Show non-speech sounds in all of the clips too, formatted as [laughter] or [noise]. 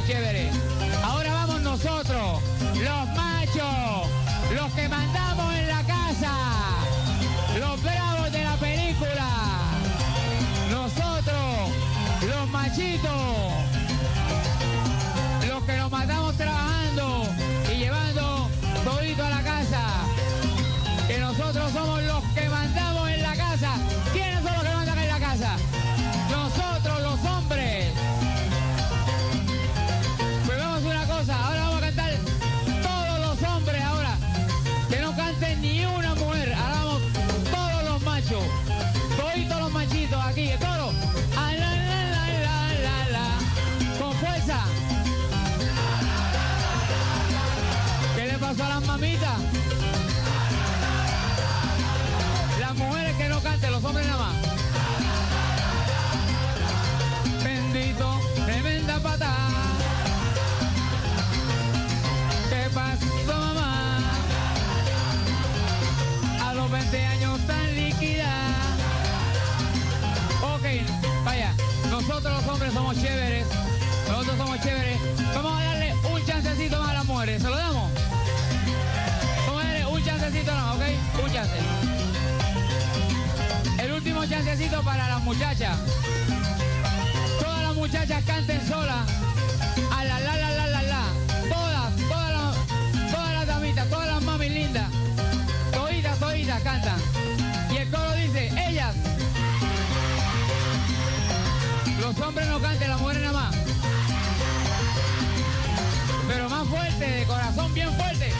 chévere. somos chéveres. Nosotros somos chéveres. Vamos a darle un chancecito más a las mujeres. ¿Se lo damos? Vamos a darle un chancecito más, ¿ok? Un. El último chancecito para las muchachas. Todas las muchachas canten solas a. cante la mujer nada más. Pero más fuerte, de corazón bien fuerte.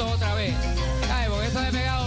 otra vez. Eso de pegado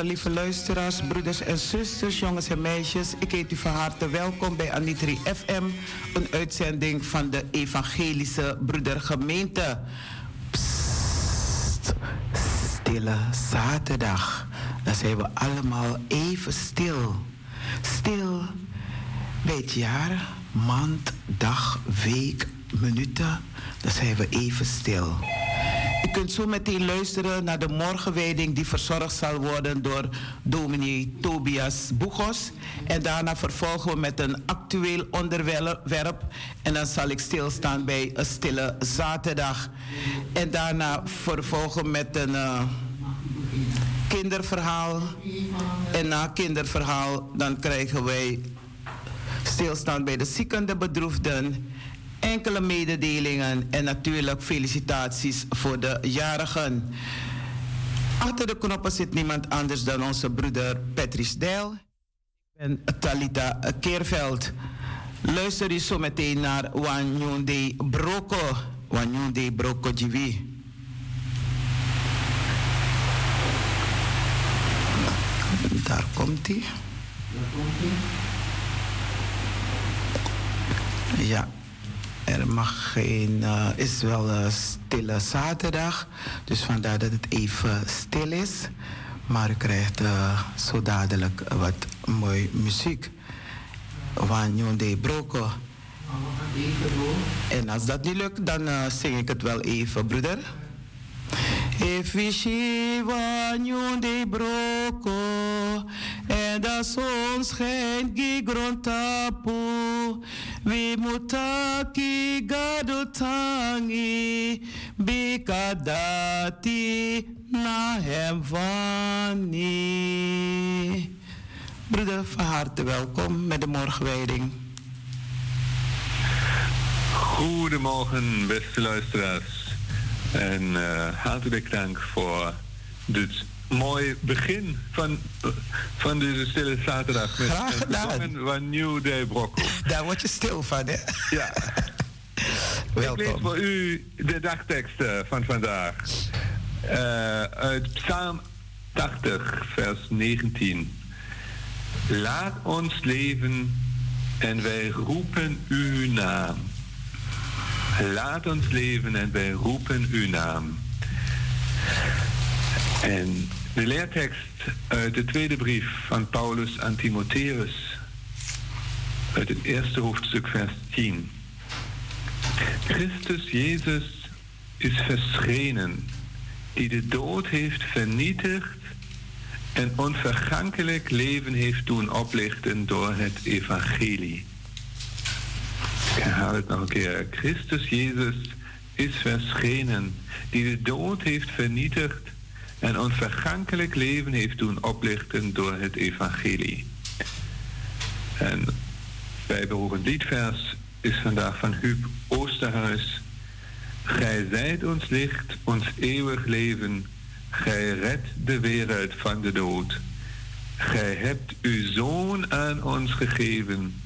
Lieve luisteraars, broeders en zusters, jongens en meisjes. Ik heet u van harte welkom bij Anitri FM, een uitzending van de Evangelische Broedergemeente. Stille zaterdag. Dan zijn we allemaal even stil. Stil bij het jaar, maand, dag, week, minuten. Dan zijn we even stil. U kunt zo meteen luisteren naar de morgenwijding die verzorgd zal worden door dominee Tobias Boegos. En daarna vervolgen we met een actueel onderwerp. En dan zal ik stilstaan bij een stille zaterdag. En daarna vervolgen met een uh, kinderverhaal. En na kinderverhaal dan krijgen wij stilstaan bij de zieken, de bedroefden enkele mededelingen en natuurlijk felicitaties voor de jarigen. Achter de knoppen zit niemand anders dan onze broeder Patrice Dijl en Talita Keerveld. Luister u zo meteen naar Wanyunde Broko. Wanyunde Broko Jivi. Daar komt hij. Ja. Er mag geen, uh, is wel een stille zaterdag, dus vandaar dat het even stil is. Maar u krijgt uh, zo dadelijk wat mooi muziek. Wanneer de broko. En als dat niet lukt, dan uh, zing ik het wel even, broeder. Effici de broko en de zon schijnt gigrontapu we mutaki gadotangi bikadati na hem vani. Broeder, van harte welkom met de morgenwijding. Goedemorgen, beste luisteraars. En uh, hartelijk dank voor dit mooi begin van, van deze stille zaterdag. Met Graag gedaan. van New Day Brocco. [laughs] Daar word je stil van, hè? Ja. Welkom. [laughs] Ik lees voor u de dagteksten van vandaag. Uh, uit Psalm 80, vers 19. Laat ons leven en wij roepen uw naam. Laat ons leven en wij roepen uw naam. En de leertekst uit de tweede brief van Paulus aan Timotheus, uit het eerste hoofdstuk, vers 10. Christus Jezus is verschenen, die de dood heeft vernietigd en onvergankelijk leven heeft doen oplichten door het evangelie. Ik herhaal het nog een keer. Christus Jezus is verschenen, die de dood heeft vernietigd en onvergankelijk leven heeft doen oplichten door het evangelie. En bij behoren liedvers is vandaag van Huub Oosterhuis. Gij zijt ons licht, ons eeuwig leven. Gij redt de wereld van de dood. Gij hebt uw zoon aan ons gegeven.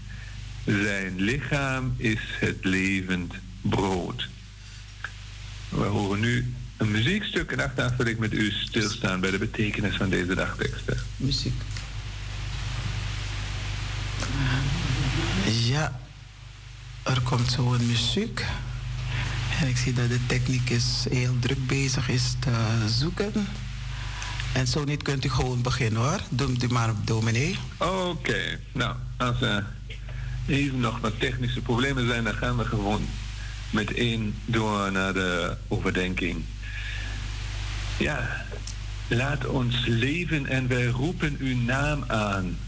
Zijn lichaam is het levend brood. We horen nu een muziekstuk en achteraf wil ik met u stilstaan bij de betekenis van deze dagteksten. Muziek. Ja, er komt zo een muziek. En ik zie dat de technicus heel druk bezig is te zoeken. En zo niet kunt u gewoon beginnen hoor. Doe u maar op dominee. Oké, nou, als er even nog wat technische problemen zijn, dan gaan we gewoon meteen door naar de overdenking. Ja, laat ons leven en wij roepen uw naam aan,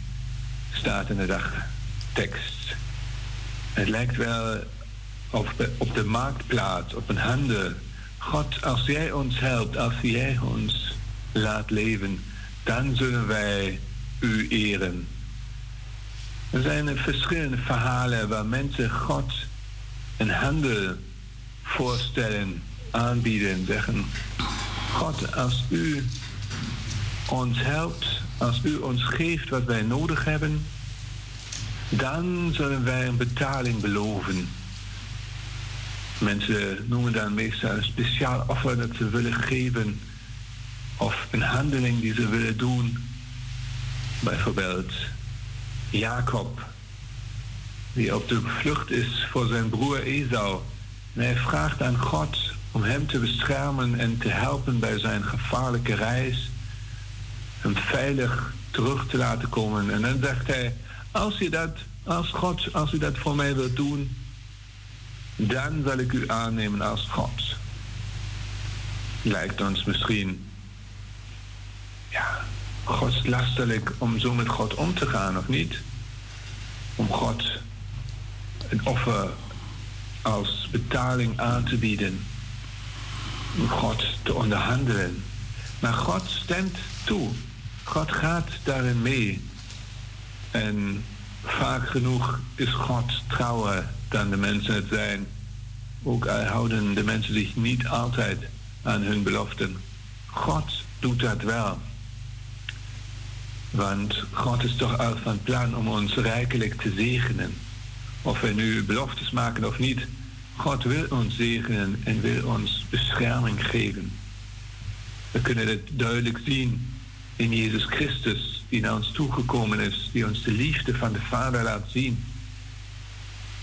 staat in de dagtekst. Het lijkt wel op de, op de marktplaats, op een handel. God, als jij ons helpt, als jij ons laat leven, dan zullen wij u eren. Er zijn verschillende verhalen waar mensen God een handel voorstellen, aanbieden, zeggen God, als u ons helpt, als u ons geeft wat wij nodig hebben, dan zullen wij een betaling beloven. Mensen noemen dan meestal een speciaal offer dat ze willen geven of een handeling die ze willen doen. Bijvoorbeeld Jacob, die op de vlucht is voor zijn broer Esau. En hij vraagt aan God om hem te beschermen en te helpen bij zijn gevaarlijke reis. Hem veilig terug te laten komen. En dan zegt hij, als je dat, als God, als u dat voor mij wilt doen, dan zal ik u aannemen als God. Lijkt ons misschien, ja, godslastelijk om zo met God om te gaan, of niet? Om God een offer als betaling aan te bieden. Om God te onderhandelen. Maar God stemt toe. God gaat daarin mee. En vaak genoeg is God trouwer dan de mensen het zijn. Ook al houden de mensen zich niet altijd aan hun beloften. God doet dat wel. Want God is toch al van plan om ons rijkelijk te zegenen. Of we nu beloftes maken of niet. God wil ons zegenen en wil ons bescherming geven. We kunnen het duidelijk zien in Jezus Christus, die naar ons toegekomen is, die ons de liefde van de Vader laat zien.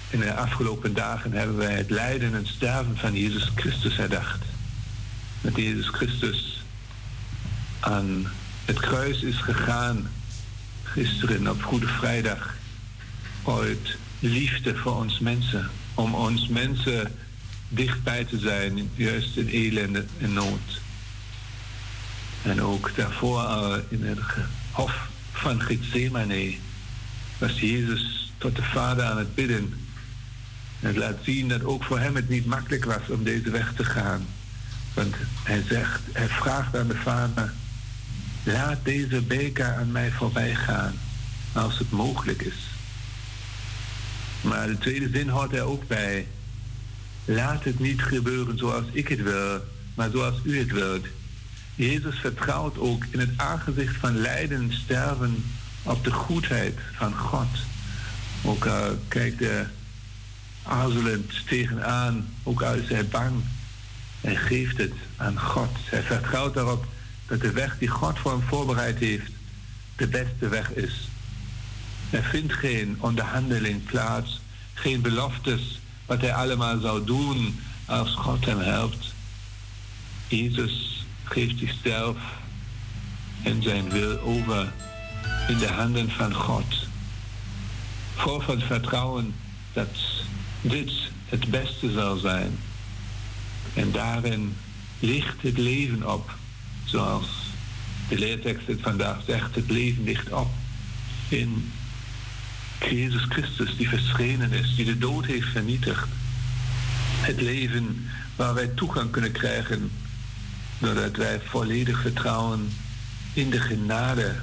In de afgelopen dagen hebben wij het lijden en sterven van Jezus Christus herdacht. Dat Jezus Christus aan het kruis is gegaan, gisteren op Goede Vrijdag, uit liefde voor ons mensen, om ons mensen dichtbij te zijn, juist in ellende en nood. En ook daarvoor al in het hof van Gethsemane was Jezus tot de Vader aan het bidden. En het laat zien dat ook voor hem het niet makkelijk was om deze weg te gaan. Want hij zegt, hij vraagt aan de Vader, laat deze beker aan mij voorbij gaan, als het mogelijk is. Maar de tweede zin hoort er ook bij. Laat het niet gebeuren zoals ik het wil, maar zoals u het wilt. Jezus vertrouwt ook in het aangezicht van lijden en sterven op de goedheid van God. Ook al kijkt hij aarzelend tegenaan, ook al is hij bang. Hij geeft het aan God. Hij vertrouwt daarop dat de weg die God voor hem voorbereid heeft, de beste weg is. Er vindt geen onderhandeling plaats, geen beloftes wat hij allemaal zou doen als God hem helpt. Jezus geeft zichzelf en zijn wil over in de handen van God. Vol van vertrouwen dat dit het beste zal zijn. En daarin ligt het leven op, zoals de leertekst het vandaag zegt, het leven ligt op in Jezus Christus die verschenen is, die de dood heeft vernietigd. Het leven waar wij toegang kunnen krijgen doordat wij volledig vertrouwen in de genade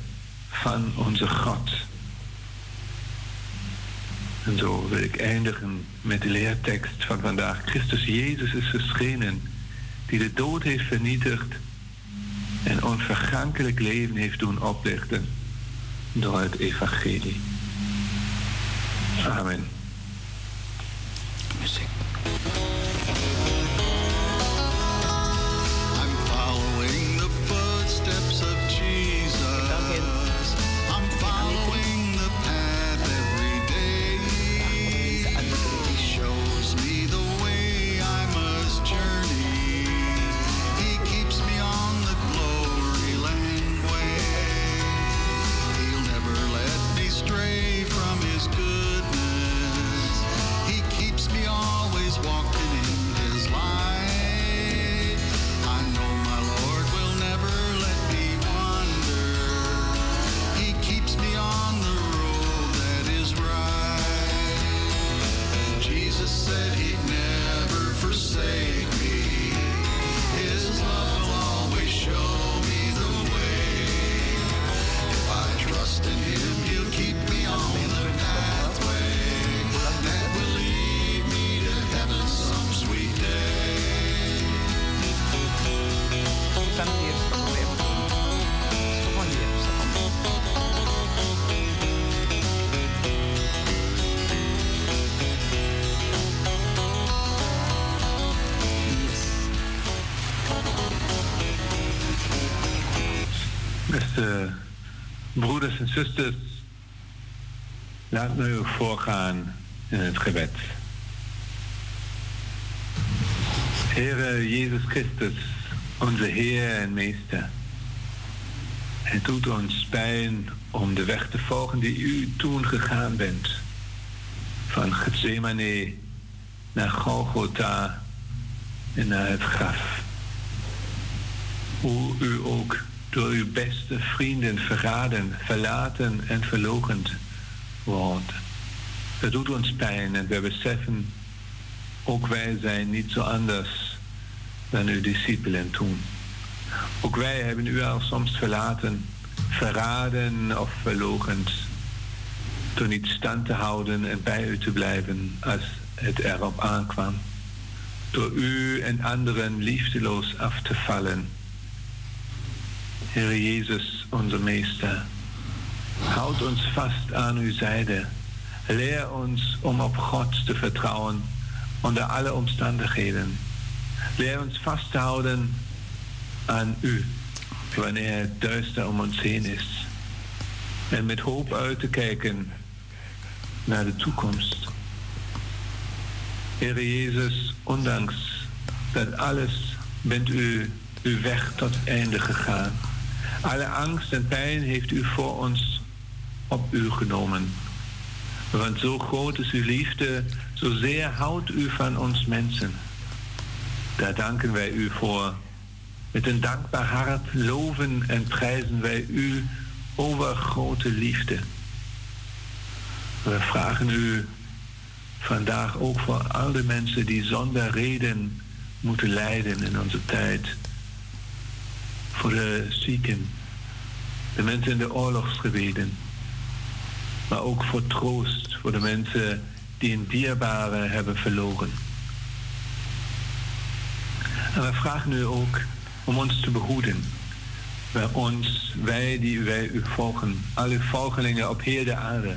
van onze God. En zo wil ik eindigen met de leertekst van vandaag. Christus Jezus is verschenen, die de dood heeft vernietigd en onvergankelijk leven heeft doen oplichten door het evangelie. Amen. Muziek. Zusters, laat me u voorgaan in het gebed. Heere Jezus Christus, onze Heer en Meester. Het doet ons pijn om de weg te volgen die u toen gegaan bent. Van Gethsemane naar Golgotha en naar het graf. Hoe u ook door uw beste vrienden verraden, verlaten en verlogend wordt. Dat doet ons pijn en we beseffen, ook wij zijn niet zo anders dan uw discipelen toen. Ook wij hebben u al soms verlaten, verraden of verlogend, door niet stand te houden en bij u te blijven als het erop aankwam. Door u en anderen liefdeloos af te vallen Heer Jezus, onze Meester, houd ons vast aan uw zijde. Leer ons om op God te vertrouwen onder alle omstandigheden. Leer ons vast te houden aan u wanneer het duister om ons heen is. En met hoop uit te kijken naar de toekomst. Heer Jezus, ondanks dat alles bent u uw weg tot einde gegaan. Alle angst en pijn heeft u voor ons op u genomen. Want zo groot is uw liefde, zozeer houdt u van ons mensen. Daar danken wij u voor. Met een dankbaar hart loven en prijzen wij u over grote liefde. We vragen u vandaag ook voor al de mensen die zonder reden moeten lijden in onze tijd voor de zieken, de mensen in de oorlogsgebieden, maar ook voor troost voor de mensen die een dierbare hebben verloren. En we vragen u ook om ons te behoeden. Bij ons, wij die wij u volgen, alle volgelingen op heel de aarde.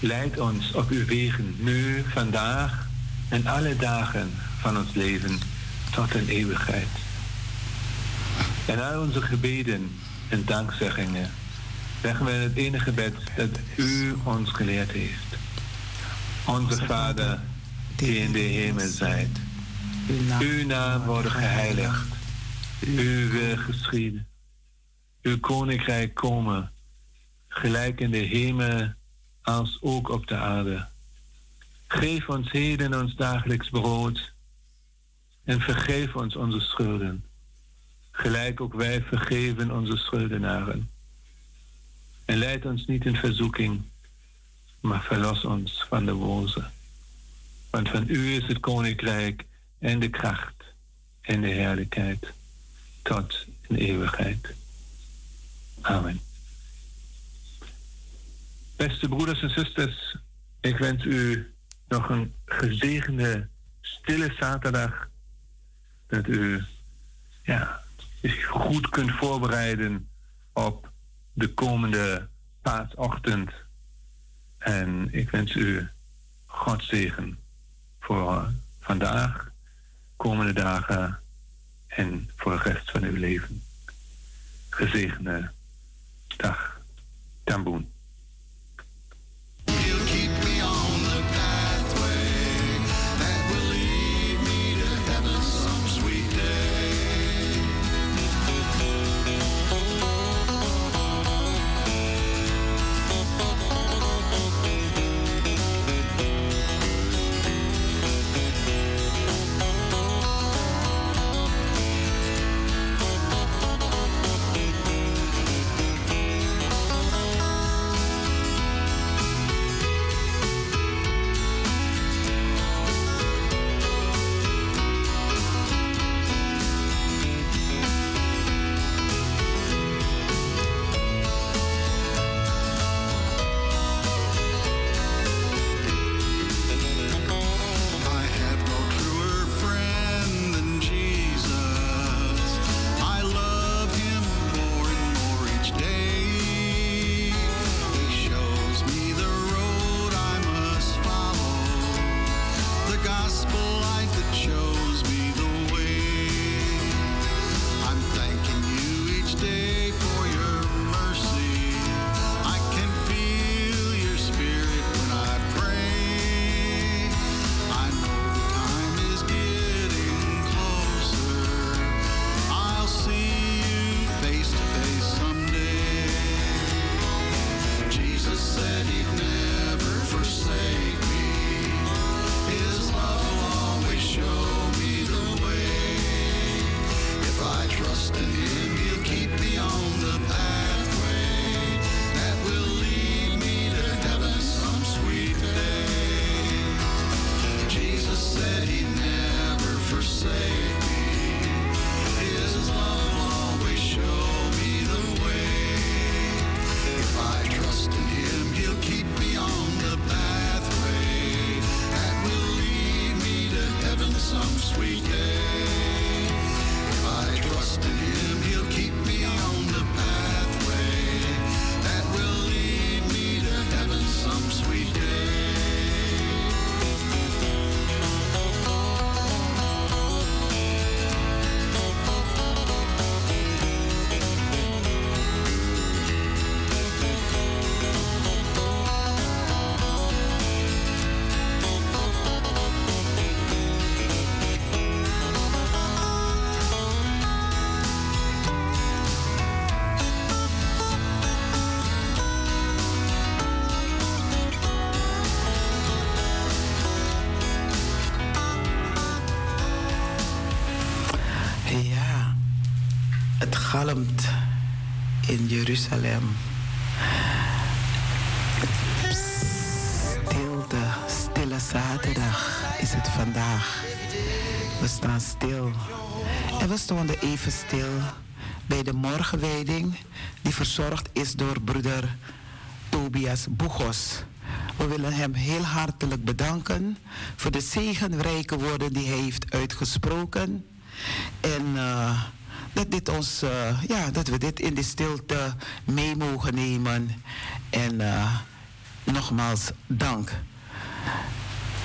Leid ons op uw wegen, nu, vandaag en alle dagen van ons leven tot een eeuwigheid. En al onze gebeden en dankzeggingen leggen we het enige gebed dat u ons geleerd heeft. Onze Vader, die in de hemel zijt. Uw naam wordt geheiligd. Uw wil geschieden. Uw koninkrijk komen, gelijk in de hemel als ook op de aarde. Geef ons heden ons dagelijks brood en vergeef ons onze schulden gelijk ook wij vergeven onze schuldenaren. En leid ons niet in verzoeking, maar verlos ons van de boze. Want van u is het koninkrijk en de kracht en de heerlijkheid tot in eeuwigheid. Amen. Beste broeders en zusters, ik wens u nog een gezegende, stille zaterdag. Dat u ja, goed kunt voorbereiden op de komende paasochtend. En ik wens u God zegen voor vandaag, komende dagen en voor de rest van uw leven. Gezegende dag. Tamboen. Galmt in Jeruzalem. Stilte, stille zaterdag is het vandaag. We staan stil. En we stonden even stil bij de morgenwijding die verzorgd is door broeder Tobias Boegos. We willen hem heel hartelijk bedanken voor de zegenrijke woorden die hij heeft uitgesproken. En eh, dat, dit ons, eh, ja, dat we dit in de stilte mee mogen nemen. En eh, nogmaals dank.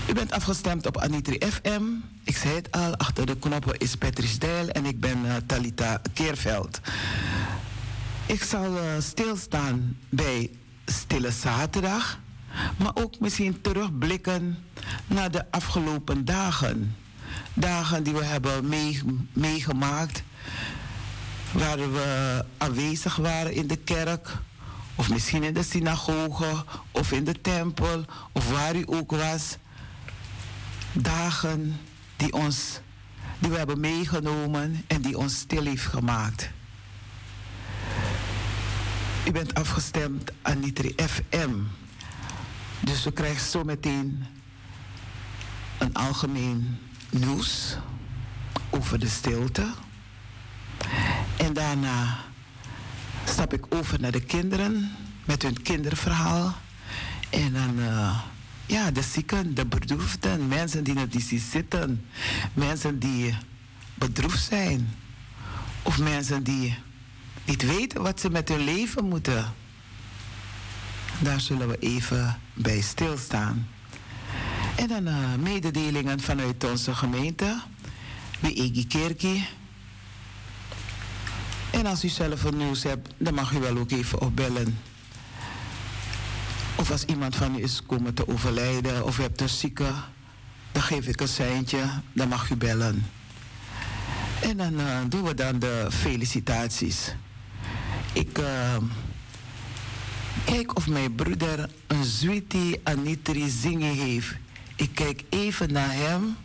U bent afgestemd op Anitri FM. Ik zei het al, achter de knoppen is Patrice Dijl en ik ben eh, Talita Keerveld. Ik zal stilstaan bij Stille Zaterdag, maar ook misschien terugblikken naar de afgelopen dagen. Dagen die we hebben mee- meegemaakt, waar we aanwezig waren in de kerk, of misschien in de synagoge, of in de tempel, of waar u ook was. Dagen die, ons, die we hebben meegenomen en die ons stil heeft gemaakt. U bent afgestemd aan Nitri FM. Dus we krijgen zo meteen een algemeen nieuws over de stilte. En daarna stap ik over naar de kinderen met hun kinderverhaal. En dan, eh, ja, de zieken, de bedroefden, mensen die niet zien zitten, mensen die bedroefd zijn, of mensen die niet weten wat ze met hun leven moeten. Daar zullen we even bij stilstaan. En dan eh, mededelingen vanuit onze gemeente, bij Egi Kerkie. En als u zelf een nieuws hebt, dan mag u wel ook even opbellen. Of als iemand van u is komen te overlijden, of u hebt een zieke, dan geef ik een seintje, dan mag u bellen. En dan eh, doen we dan de felicitaties. Ik eh, kijk of mijn broeder een Zwiti Anitri zingen heeft. Ik kijk even naar hem.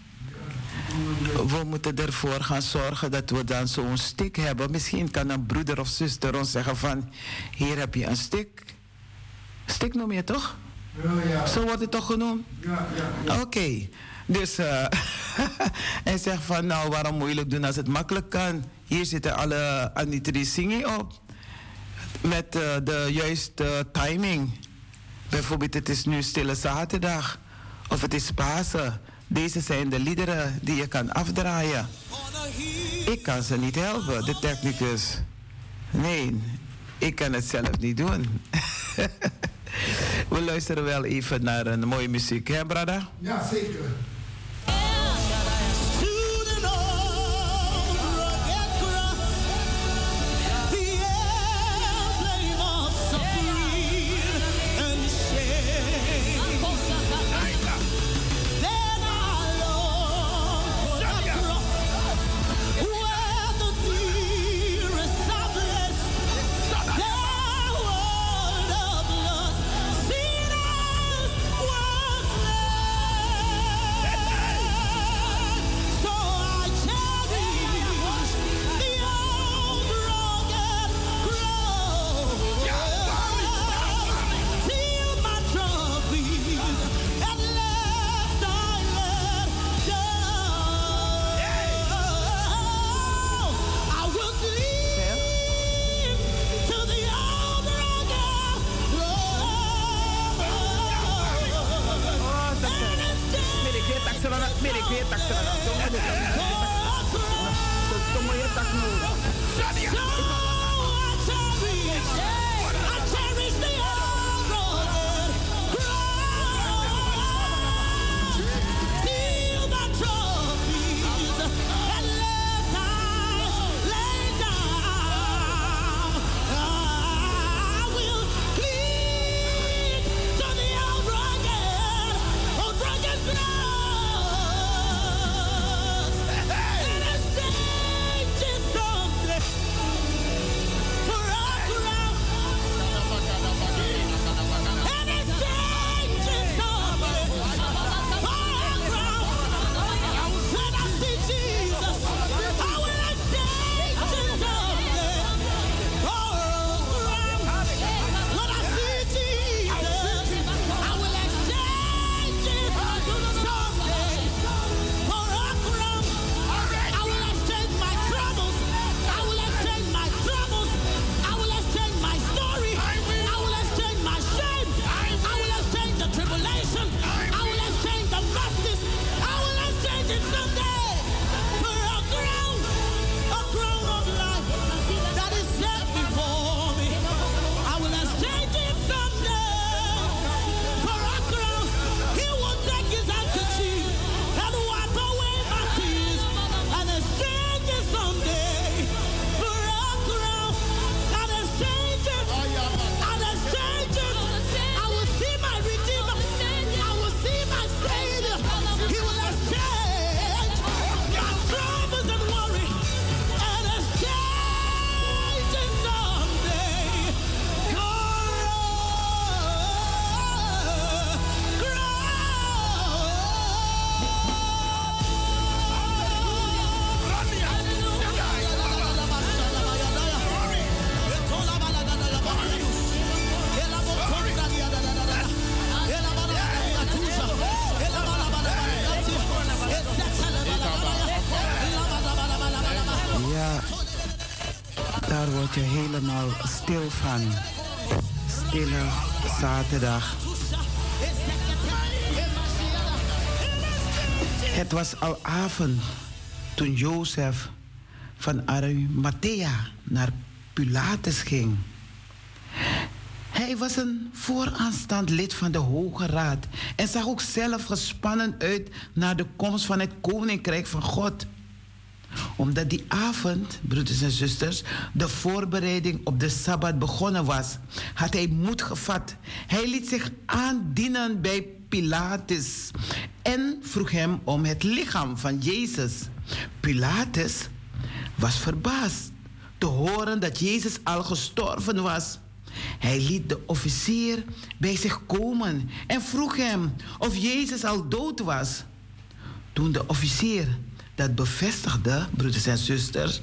We moeten ervoor gaan zorgen dat we dan zo'n stick hebben. Misschien kan een broeder of zuster ons zeggen van... hier heb je een stick. Stick noem je toch? Zo wordt het toch genoemd? Oké. Dus eh [laughs] hij zegt van nou waarom moeilijk doen als het makkelijk kan. Hier zitten alle Anitri zingen op. Met eh, de juiste timing. Bijvoorbeeld het is nu stille zaterdag. Of het is Pasen. Deze zijn de liederen die je kan afdraaien. Ik kan ze niet helpen, de technicus. Nee, ik kan het zelf niet doen. [laughs] We luisteren wel even naar een mooie muziek, hè, Brada? Ja, zeker. Het was al avond toen Jozef van Arimathea naar Pilatus ging. Hij was een vooraanstaand lid van de Hoge Raad en zag ook zelf gespannen uit naar de komst van het Koninkrijk van God omdat die avond, broeders en zusters, de voorbereiding op de Sabbat begonnen was, had hij moed gevat. Hij liet zich aandienen bij Pilatus en vroeg hem om het lichaam van Jezus. Pilatus was verbaasd te horen dat Jezus al gestorven was. Hij liet de officier bij zich komen en vroeg hem of Jezus al dood was. Toen de officier dat bevestigde, broeders en zusters,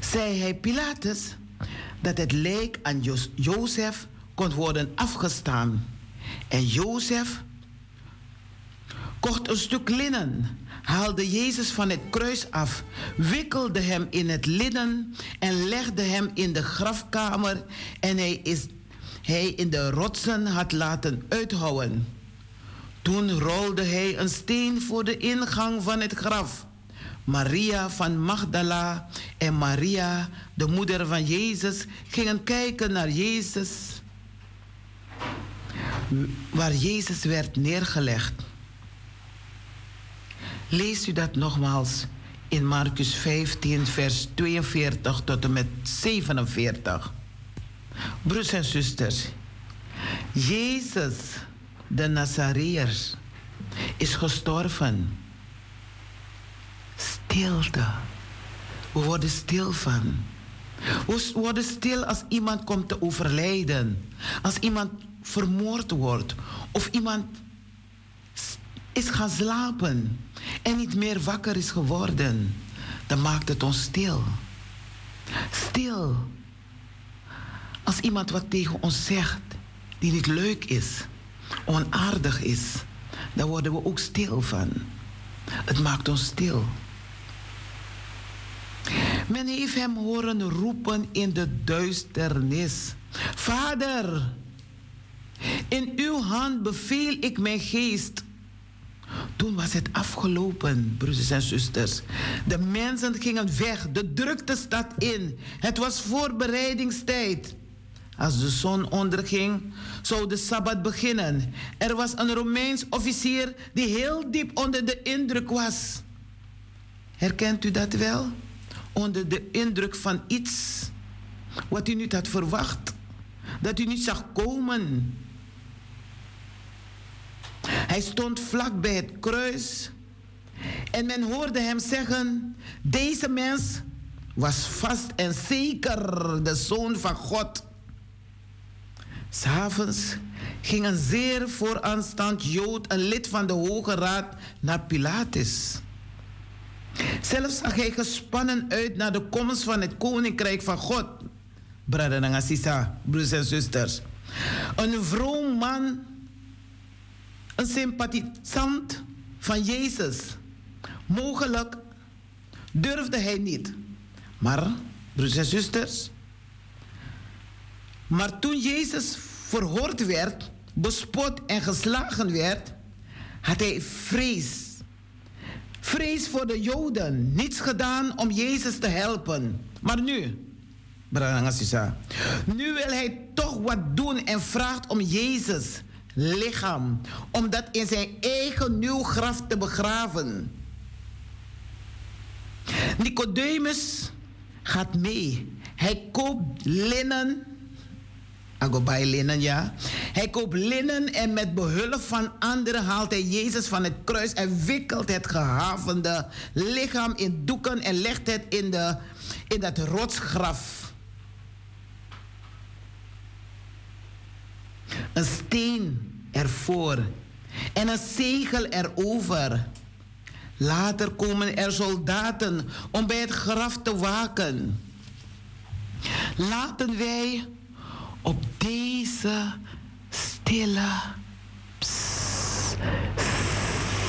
zei hij Pilatus dat het lijk aan jo Jozef kon worden afgestaan. En Jozef kocht een stuk linnen, haalde Jezus van het kruis af, wikkelde hem in het linnen en legde hem in de grafkamer en hij is hij in de rotsen had laten uithouwen. Toen rolde hij een steen voor de ingang van het graf. Maria van Magdala en Maria, de moeder van Jezus, gingen kijken naar Jezus, waar Jezus werd neergelegd. Lees u dat nogmaals in Marcus 15, vers 42 tot en met 47. Broers en zusters, Jezus, de Nazareër, is gestorven stilte. We worden stil van. We worden stil als iemand komt te overlijden. Als iemand vermoord wordt. Of iemand is gaan slapen en niet meer wakker is geworden. Dan maakt het ons stil. Stil. Als iemand wat tegen ons zegt die niet leuk is, onaardig is, dan worden we ook stil van. Het maakt ons stil. Men heeft hem horen roepen in de duisternis. Vader, in uw hand beveel ik mijn geest. Toen was het afgelopen, broeders en zusters. De mensen gingen weg, de drukte stad in. Het was voorbereidingstijd. Als de zon onderging, zou de sabbat beginnen. Er was een Romeins officier die heel diep onder de indruk was. Herkent u dat wel? Onder de indruk van iets wat u niet had verwacht, dat u niet zag komen. Hij stond vlak bij het kruis en men hoorde hem zeggen: Deze mens was vast en zeker de zoon van God. S'avonds ging een zeer vooraanstaand Jood, een lid van de Hoge Raad, naar Pilatus. Zelfs zag hij gespannen uit naar de komst van het koninkrijk van God. Brada Nangasisa, broers en zusters. Een vroom man, een sympathisant van Jezus. Mogelijk durfde hij niet. Maar, broers en zusters, maar toen Jezus verhoord werd, bespot en geslagen werd, had hij vrees. Vrees voor de Joden. Niets gedaan om Jezus te helpen. Maar nu, nu wil hij toch wat doen en vraagt om Jezus lichaam, om dat in zijn eigen nieuw graf te begraven. Nicodemus gaat mee. Hij koopt linnen Agobai linnen, ja. Hij koopt linnen en met behulp van anderen haalt hij Jezus van het kruis en wikkelt het gehavende lichaam in doeken en legt het in, de, in dat rotsgraf. Een steen ervoor en een zegel erover. Later komen er soldaten om bij het graf te waken. Laten wij op deze stille,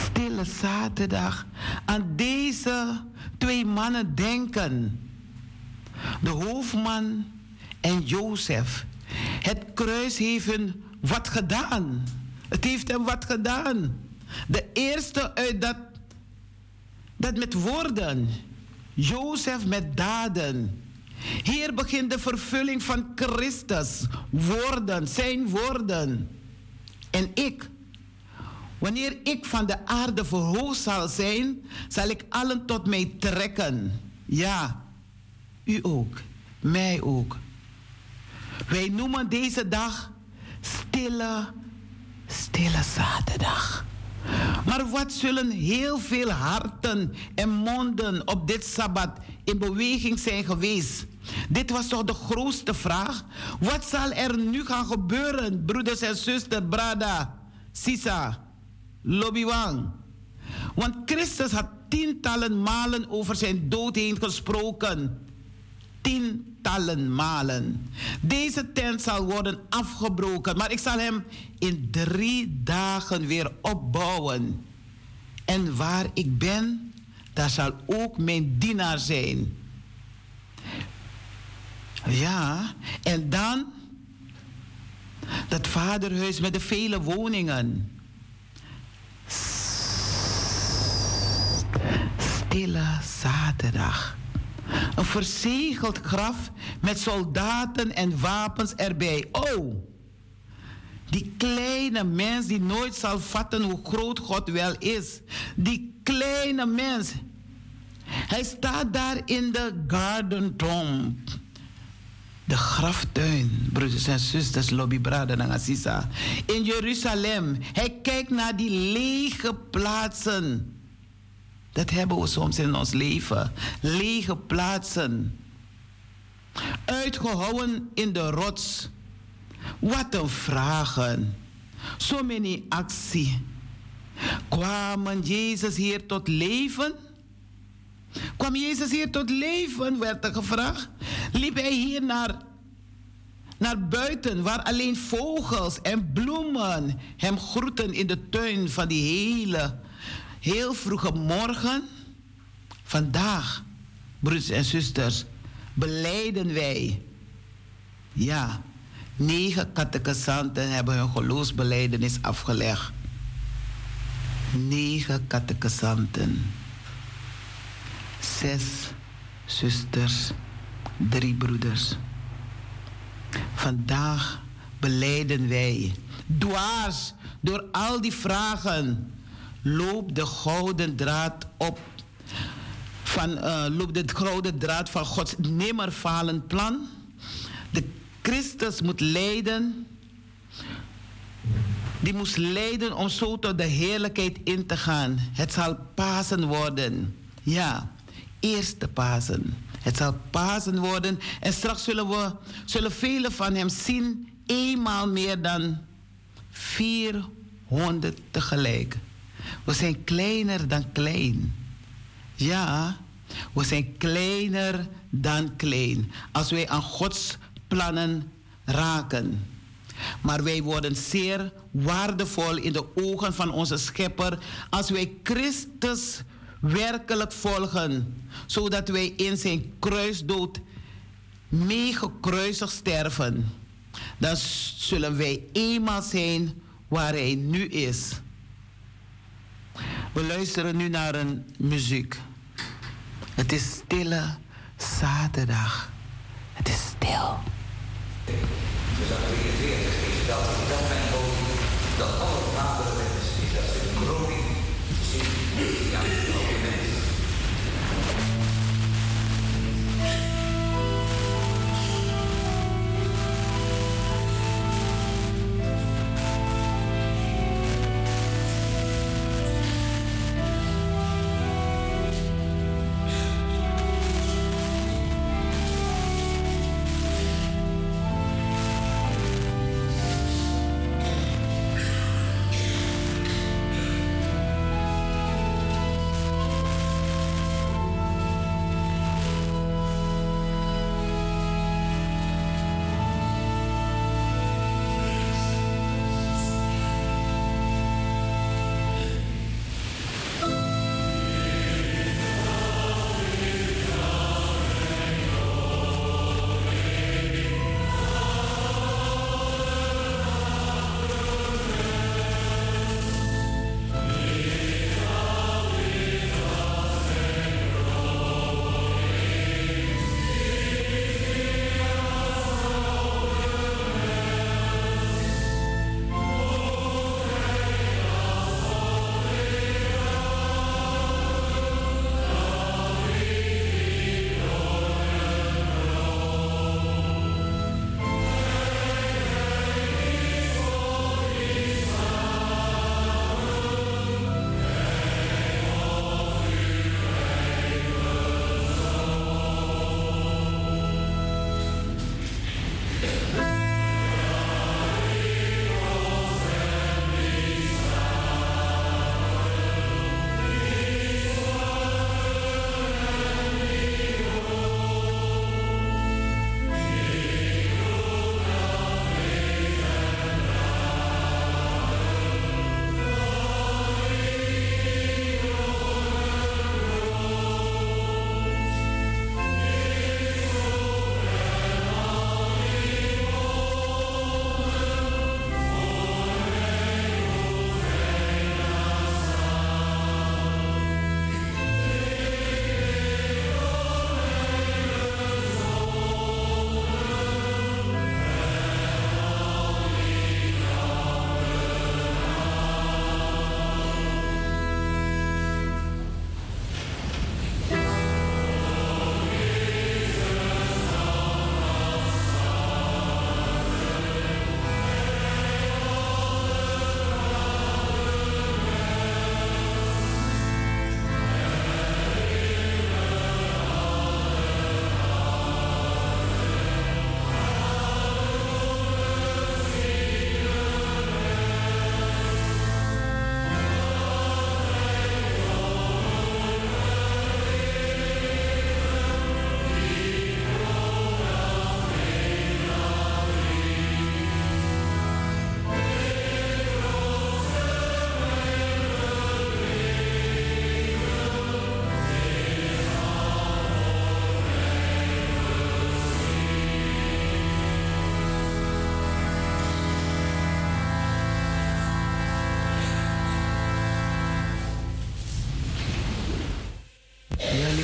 stille zaterdag aan deze twee mannen denken. De hoofdman en Jozef. Het kruis heeft hun wat gedaan. Het heeft hem wat gedaan. De eerste uit dat, dat met woorden. Jozef met daden. Hier begint de vervulling van Christus. Woorden, zijn woorden. En ik, wanneer ik van de aarde verhoogd zal zijn, zal ik allen tot mij trekken. Ja, u ook, mij ook. Wij noemen deze dag stille, stille zaterdag. Maar wat zullen heel veel harten en monden op dit sabbat in beweging zijn geweest? Dit was toch de grootste vraag? Wat zal er nu gaan gebeuren, broeders en zusters, Brada, Sisa, Lobiwang? Want Christus had tientallen malen over zijn dood heen gesproken. Tientallen malen. Deze tent zal worden afgebroken, maar ik zal hem in drie dagen weer opbouwen. En waar ik ben, daar zal ook mijn dienaar zijn. Ja, en dan dat vaderhuis met de vele woningen. Stille zaterdag. Een verzegeld graf met soldaten en wapens erbij. Oh, die kleine mens die nooit zal vatten hoe groot God wel is. Die kleine mens. Hij staat daar in de garden tomb de graftuin, broeders en zusters, lobby brada en assisa. In Jeruzalem. Hij kijkt naar die lege plaatsen. Dat hebben we soms in ons leven. Lege plaatsen. Uitgehouwen in de rots. Wat een vragen. Zo many actie. Kwamen Jezus hier tot leven? Kwam Jezus hier tot leven, werd er gevraagd. Liep hij hier naar, naar buiten, waar alleen vogels en bloemen hem groeten in de tuin van die hele, heel vroege morgen? Vandaag, broeders en zusters, beleiden wij. Ja, negen catechisanten hebben hun geloofsbeleidenis afgelegd. negen catechisanten, zes zusters, drie broeders. Vandaag beleiden wij, dwars door al die vragen, loopt de gouden draad op. Van, uh, loopt de gouden draad van Gods nimmerfalend plan. De Christus moet lijden. Die moest lijden om zo tot de heerlijkheid in te gaan. Het zal Pasen worden. Ja, eerste Pasen. Het zal Pasen worden. En straks zullen we, zullen velen van hem zien, eenmaal meer dan 400 tegelijk. We zijn kleiner dan klein. Ja, we zijn kleiner dan klein. Als wij aan Gods plannen raken. Maar wij worden zeer waardevol in de ogen van onze Schepper als wij Christus werkelijk volgen, zodat wij in zijn kruisdood meegekruisig sterven. Dan zullen wij eenmaal zijn waar hij nu is. We luisteren nu naar een muziek. Het is stille zaterdag. Het is stil. Dus dat 43 is dat, dat mijn dat alle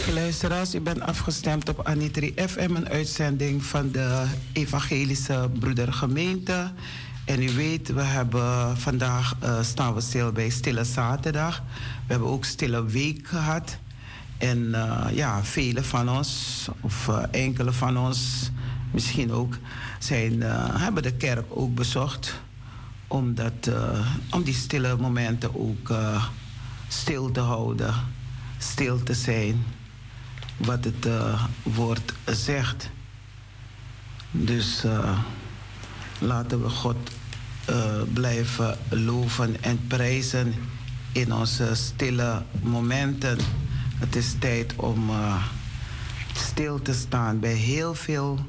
lieve luisteraars, u bent afgestemd op Anitri FM, een uitzending van de Evangelische Broedergemeente. En u weet, we hebben vandaag uh, staan we stil bij Stille Zaterdag. We hebben ook Stille Week gehad. En uh, ja, vele van ons, of uh, enkele van ons misschien ook, zijn, hebben de kerk ook bezocht. Omdat, om die stille momenten ook stil te houden stil te zijn wat het uh, woord zegt. Dus uh, laten we God uh, blijven loven en prijzen in onze stille momenten. Het is tijd om stil te staan bij heel veel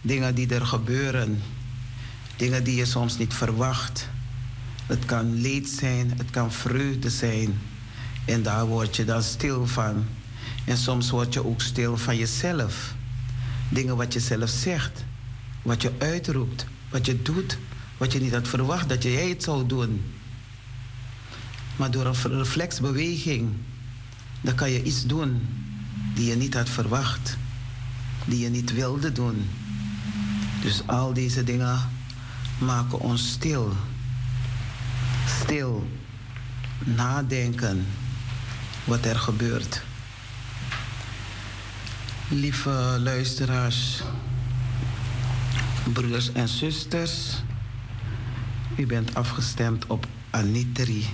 dingen die er gebeuren. Dingen die je soms niet verwacht. Het kan leed zijn, het kan vreugde zijn. En daar word je dan stil van. En soms word je ook stil van jezelf. Dingen wat je zelf zegt, wat je uitroept, wat je doet, wat je niet had verwacht dat jij het zou doen. Maar door een reflexbeweging, dan kan je iets doen die je niet had verwacht, die je niet wilde doen. Dus al deze dingen maken ons stil. Stil, nadenken wat er gebeurt. Lieve luisteraars, broeders en zusters, u bent afgestemd op Anitri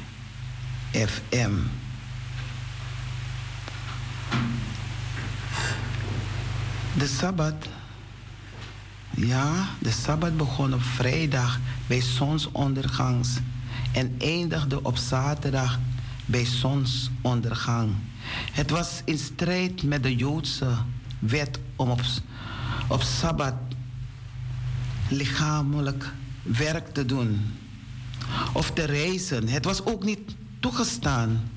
FM. De Sabbat, ja, de Sabbat begon op vrijdag bij zonsondergangs en eindigde op zaterdag bij zonsondergang. Het was in strijd met de Joodse wet om op, op Sabbat lichamelijk werk te doen of te reizen. Het was ook niet toegestaan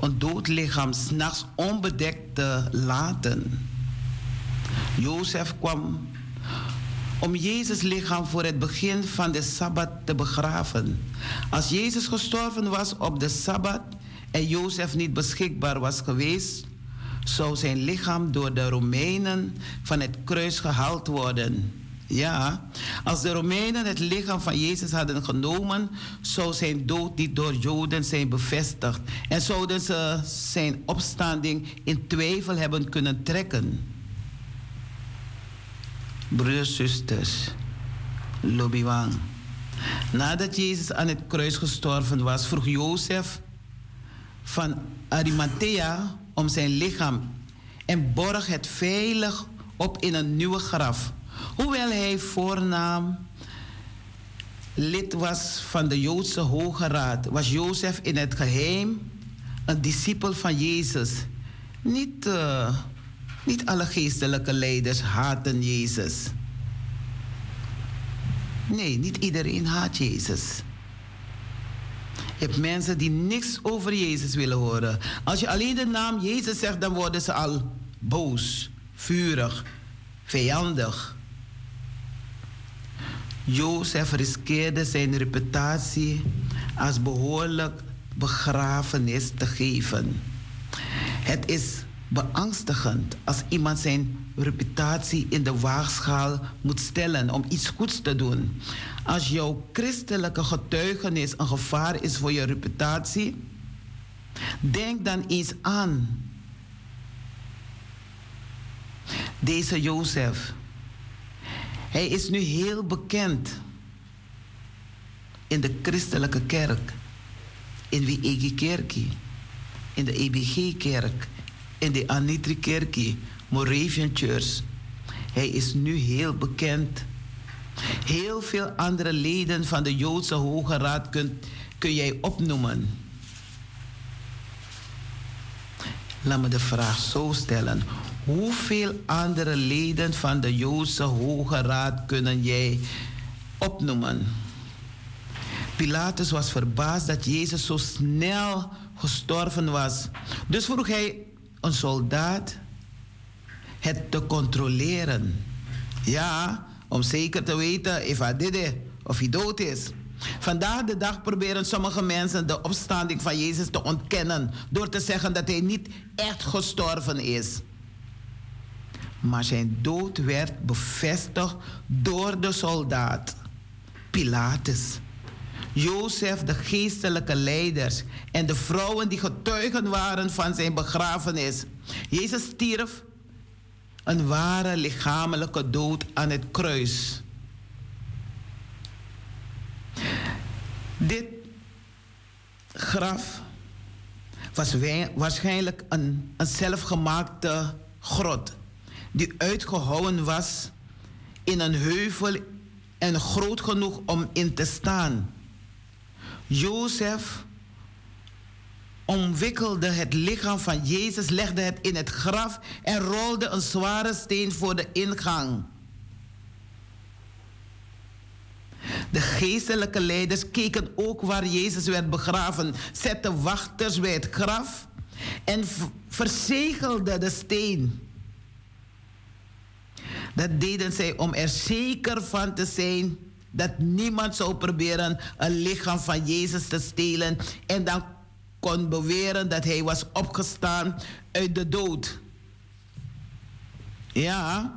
een dood lichaam s'nachts onbedekt te laten. Jozef kwam om Jezus lichaam voor het begin van de Sabbat te begraven. Als Jezus gestorven was op de Sabbat en Jozef niet beschikbaar was geweest, zou zijn lichaam door de Romeinen van het kruis gehaald worden. Ja, als de Romeinen het lichaam van Jezus hadden genomen, zou zijn dood niet door Joden zijn bevestigd en zouden ze zijn opstanding in twijfel hebben kunnen trekken. Broers, zusters, Lobiwang. Nadat Jezus aan het kruis gestorven was, vroeg Jozef van Arimathea om zijn lichaam en borg het veilig op in een nieuwe graf. Hoewel hij voornaam lid was van de Joodse Hoge Raad, was Jozef in het geheim een discipel van Jezus. Niet, uh, niet alle geestelijke leiders haten Jezus. Nee, niet iedereen haat Jezus. Je hebt mensen die niks over Jezus willen horen. Als je alleen de naam Jezus zegt, dan worden ze al boos, vurig, vijandig. Jozef riskeerde zijn reputatie als behoorlijk begrafenis te geven. Het is beangstigend als iemand zijn reputatie in de waagschaal moet stellen om iets goeds te doen. Als jouw christelijke getuigenis een gevaar is voor je reputatie, denk dan eens aan deze Jozef. Hij is nu heel bekend in de christelijke kerk, in de EG-kerkie, in de EBG-kerk, in de Anitri-kerkie, Moravian Church. Hij is nu heel bekend Heel veel andere leden van de Joodse Hoge Raad kun, kun jij opnoemen. Laat me de vraag zo stellen. Hoeveel andere leden van de Joodse Hoge Raad kunnen jij opnoemen? Pilatus was verbaasd dat Jezus zo snel gestorven was. Dus vroeg hij een soldaat het te controleren. Ja, om zeker te weten of hij dit of hij dood is. Vandaag de dag proberen sommige mensen de opstanding van Jezus te ontkennen door te zeggen dat hij niet echt gestorven is. Maar zijn dood werd bevestigd door de soldaat Pilatus. Jozef, de geestelijke leiders en de vrouwen die getuigen waren van zijn begrafenis. Jezus stierf een ware lichamelijke dood aan het kruis. Dit graf was waarschijnlijk een, een zelfgemaakte grot die uitgehouwen was in een heuvel en groot genoeg om in te staan. Jozef omwikkelde het lichaam van Jezus, legde het in het graf en rolde een zware steen voor de ingang. De geestelijke leiders keken ook waar Jezus werd begraven, zetten wachters bij het graf en verzegelden de steen. Dat deden zij om er zeker van te zijn dat niemand zou proberen een lichaam van Jezus te stelen en dan kon beweren dat hij was opgestaan uit de dood. Ja.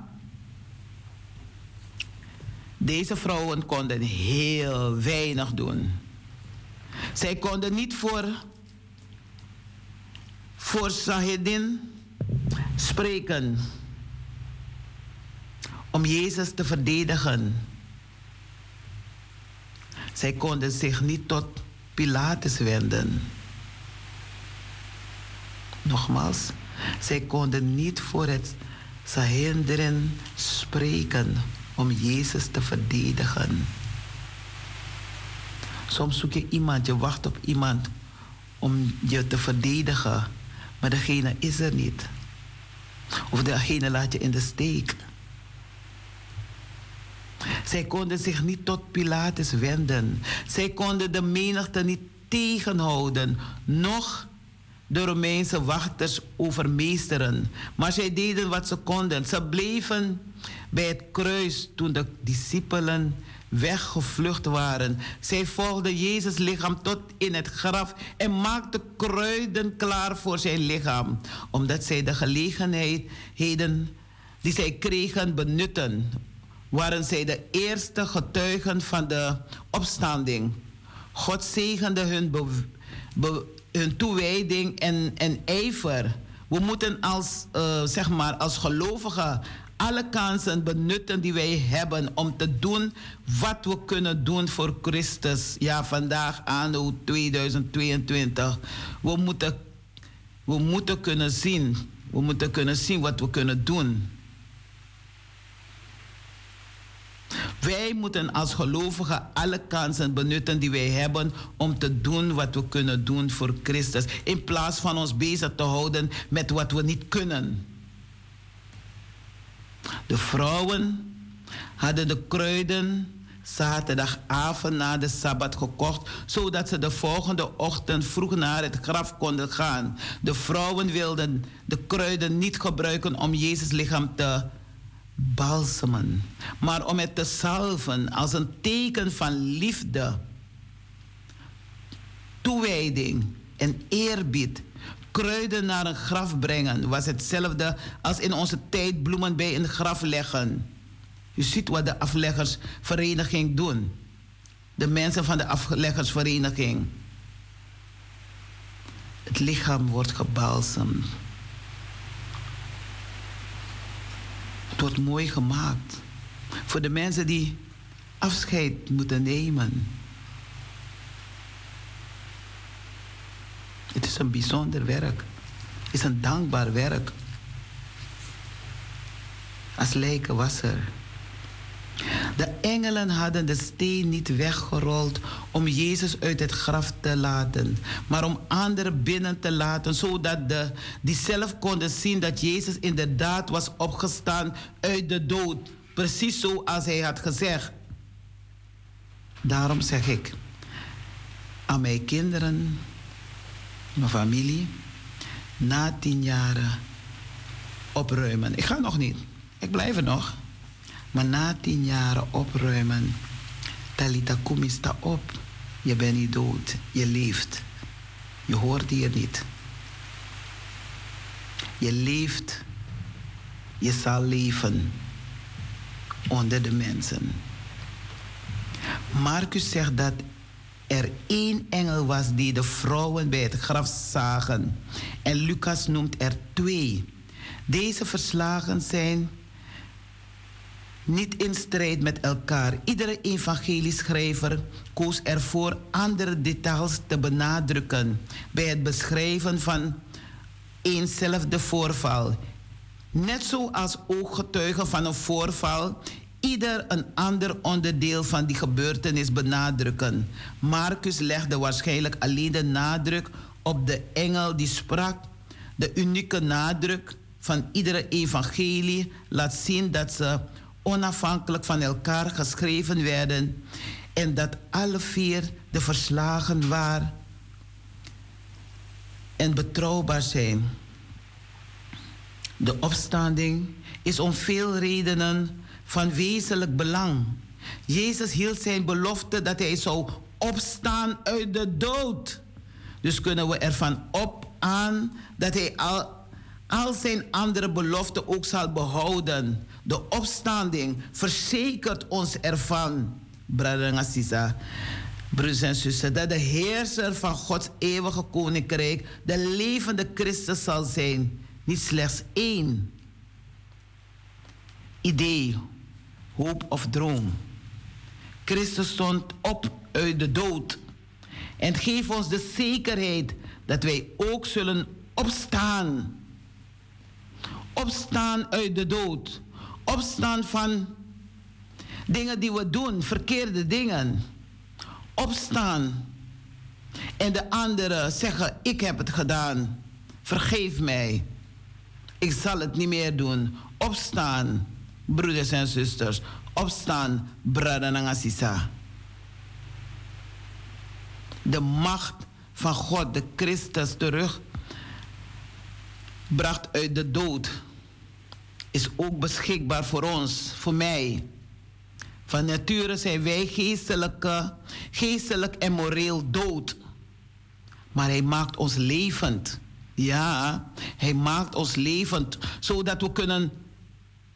Deze vrouwen konden heel weinig doen. Zij konden niet voor, voor Sahedin spreken om Jezus te verdedigen. Zij konden zich niet tot Pilatus wenden. Nogmaals, zij konden niet voor het Sahedrin spreken om Jezus te verdedigen. Soms zoek je iemand, je wacht op iemand om je te verdedigen, maar degene is er niet. Of degene laat je in de steek. Zij konden zich niet tot Pilatus wenden. Zij konden de menigte niet tegenhouden, noch de Romeinse wachters overmeesteren. Maar zij deden wat ze konden. Ze bleven bij het kruis toen de discipelen weggevlucht waren. Zij volgden Jezus lichaam tot in het graf en maakten kruiden klaar voor zijn lichaam, omdat zij de gelegenheden die zij kregen benutten. Waren zij de eerste getuigen van de opstanding. God zegende hun, hun toewijding en, en ijver. We moeten als, uh, zeg maar, als gelovigen alle kansen benutten die wij hebben om te doen wat we kunnen doen voor Christus. Ja, vandaag anno 2022. We moeten, we moeten kunnen zien. We moeten kunnen zien wat we kunnen doen. Wij moeten als gelovigen alle kansen benutten die wij hebben om te doen wat we kunnen doen voor Christus. In plaats van ons bezig te houden met wat we niet kunnen. De vrouwen hadden de kruiden zaterdagavond na de sabbat gekocht, zodat ze de volgende ochtend vroeg naar het graf konden gaan. De vrouwen wilden de kruiden niet gebruiken om Jezus lichaam te balsemen, maar om het te salven als een teken van liefde, toewijding en eerbied. Kruiden naar een graf brengen was hetzelfde als in onze tijd bloemen bij een graf leggen. U ziet wat de afleggersvereniging doen. De mensen van de afleggersvereniging. Het lichaam wordt gebalsemd. Het wordt mooi gemaakt. Voor de mensen die afscheid moeten nemen. Het is een bijzonder werk. Het is een dankbaar werk. Als lijkenwasser. De engelen hadden de steen niet weggerold om Jezus uit het graf te laten, maar om anderen binnen te laten, zodat de, die zelf konden zien dat Jezus inderdaad was opgestaan uit de dood, precies zoals hij had gezegd. Daarom zeg ik aan mijn kinderen, mijn familie, na tien jaren opruimen. Ik ga nog niet, ik blijf er nog. Maar na tien jaren opruimen, Talita Kumi, sta op. Je bent niet dood, je leeft. Je hoort hier niet. Je leeft, je zal leven onder de mensen. Marcus zegt dat er één engel was die de vrouwen bij het graf zagen. En Lucas noemt er twee. Deze verslagen zijn niet in strijd met elkaar. Iedere evangelieschrijver koos ervoor andere details te benadrukken bij het beschrijven van eenzelfde voorval. Net zoals ooggetuigen van een voorval ieder een ander onderdeel van die gebeurtenis benadrukken. Marcus legde waarschijnlijk alleen de nadruk op de engel die sprak. De unieke nadruk van iedere evangelie laat zien dat ze onafhankelijk van elkaar geschreven werden en dat alle vier de verslagen waren en betrouwbaar zijn. De opstanding is om veel redenen van wezenlijk belang. Jezus hield zijn belofte dat hij zou opstaan uit de dood. Dus kunnen we ervan op aan dat hij al, al zijn andere beloften ook zal behouden. De opstanding verzekert ons ervan, broeder Assisa. Broers en zussen, dat de heerser van Gods eeuwige koninkrijk de levende Christus zal zijn. Niet slechts één idee, hoop of droom. Christus stond op uit de dood en geeft ons de zekerheid dat wij ook zullen opstaan. Opstaan uit de dood. Opstaan van dingen die we doen, verkeerde dingen. Opstaan. En de anderen zeggen: Ik heb het gedaan. Vergeef mij. Ik zal het niet meer doen. Opstaan, broeders en zusters. Opstaan, brada Nangasisa. De macht van God, de Christus, terug bracht uit de dood, is ook beschikbaar voor ons, voor mij. Van nature zijn wij geestelijke, geestelijk en moreel dood. Maar hij maakt ons levend. Ja, hij maakt ons levend, zodat we kunnen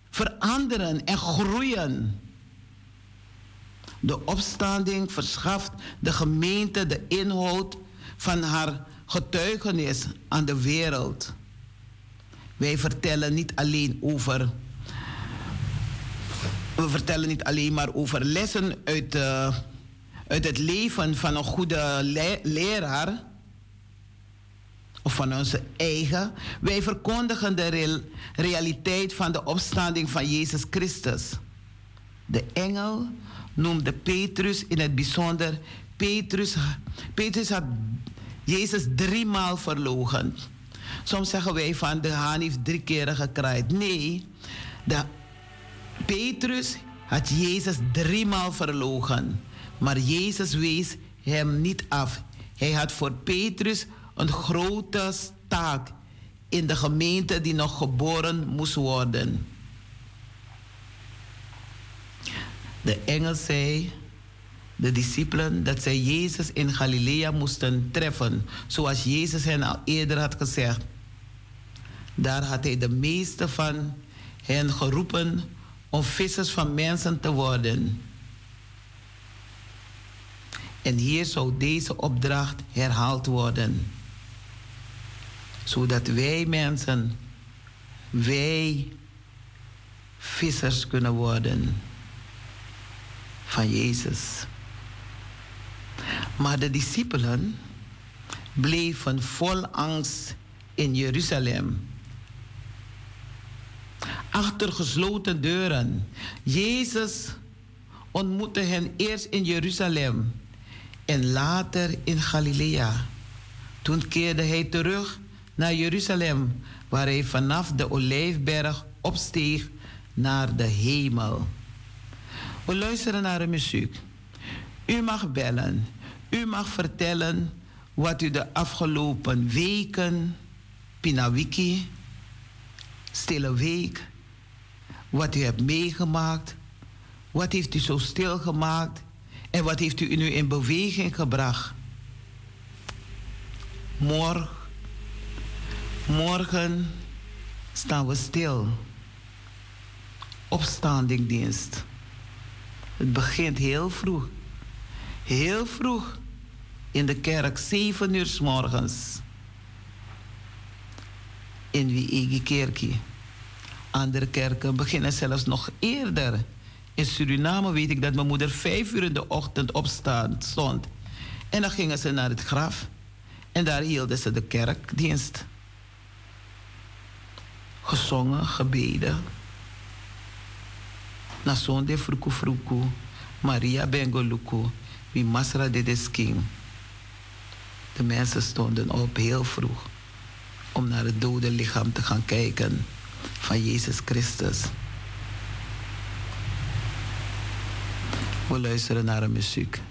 veranderen en groeien. De opstanding verschaft de gemeente de inhoud van haar getuigenis aan de wereld. Wij vertellen niet alleen over. We vertellen niet alleen maar over lessen uit, uh, uit het leven van een goede le leraar. Of van onze eigen. Wij verkondigen de real realiteit van de opstanding van Jezus Christus. De engel noemde Petrus in het bijzonder. Petrus, Petrus had Jezus driemaal verlogen. Soms zeggen wij van de haan heeft drie keren gekraaid. Nee, de Petrus had Jezus driemaal verlogen. Maar Jezus wees hem niet af. Hij had voor Petrus een grote taak in de gemeente die nog geboren moest worden. De engel zei, de discipelen, dat zij Jezus in Galilea moesten treffen, zoals Jezus hen al eerder had gezegd. Daar had hij de meeste van hen geroepen om vissers van mensen te worden. En hier zou deze opdracht herhaald worden. Zodat wij mensen, wij vissers kunnen worden van Jezus. Maar de discipelen bleven vol angst in Jeruzalem. Achter gesloten deuren. Jezus ontmoette hen eerst in Jeruzalem en later in Galilea. Toen keerde hij terug naar Jeruzalem, waar hij vanaf de Olijfberg opsteeg naar de hemel. We luisteren naar de muziek. U mag bellen. U mag vertellen wat u de afgelopen weken, Pinawiki, Stille Week, wat u hebt meegemaakt. Wat heeft u zo stil gemaakt? En wat heeft u nu in beweging gebracht? Morgen, morgen staan we stil. Opstandingdienst. Het begint heel vroeg. Heel vroeg in de kerk, 7 uur s morgens. In Wiegi Kerkie. Andere kerken beginnen zelfs nog eerder. In Suriname weet ik dat mijn moeder vijf uur in de ochtend opstaan stond. En dan gingen ze naar het graf. En daar hielden ze de kerkdienst. Gezongen, gebeden. Nason de fruku fruku. Maria Bengoluku. Wie Masra de Desking. De mensen stonden op heel vroeg om naar het dode lichaam te gaan kijken van Jezus Christus. We luisteren naar een muziek.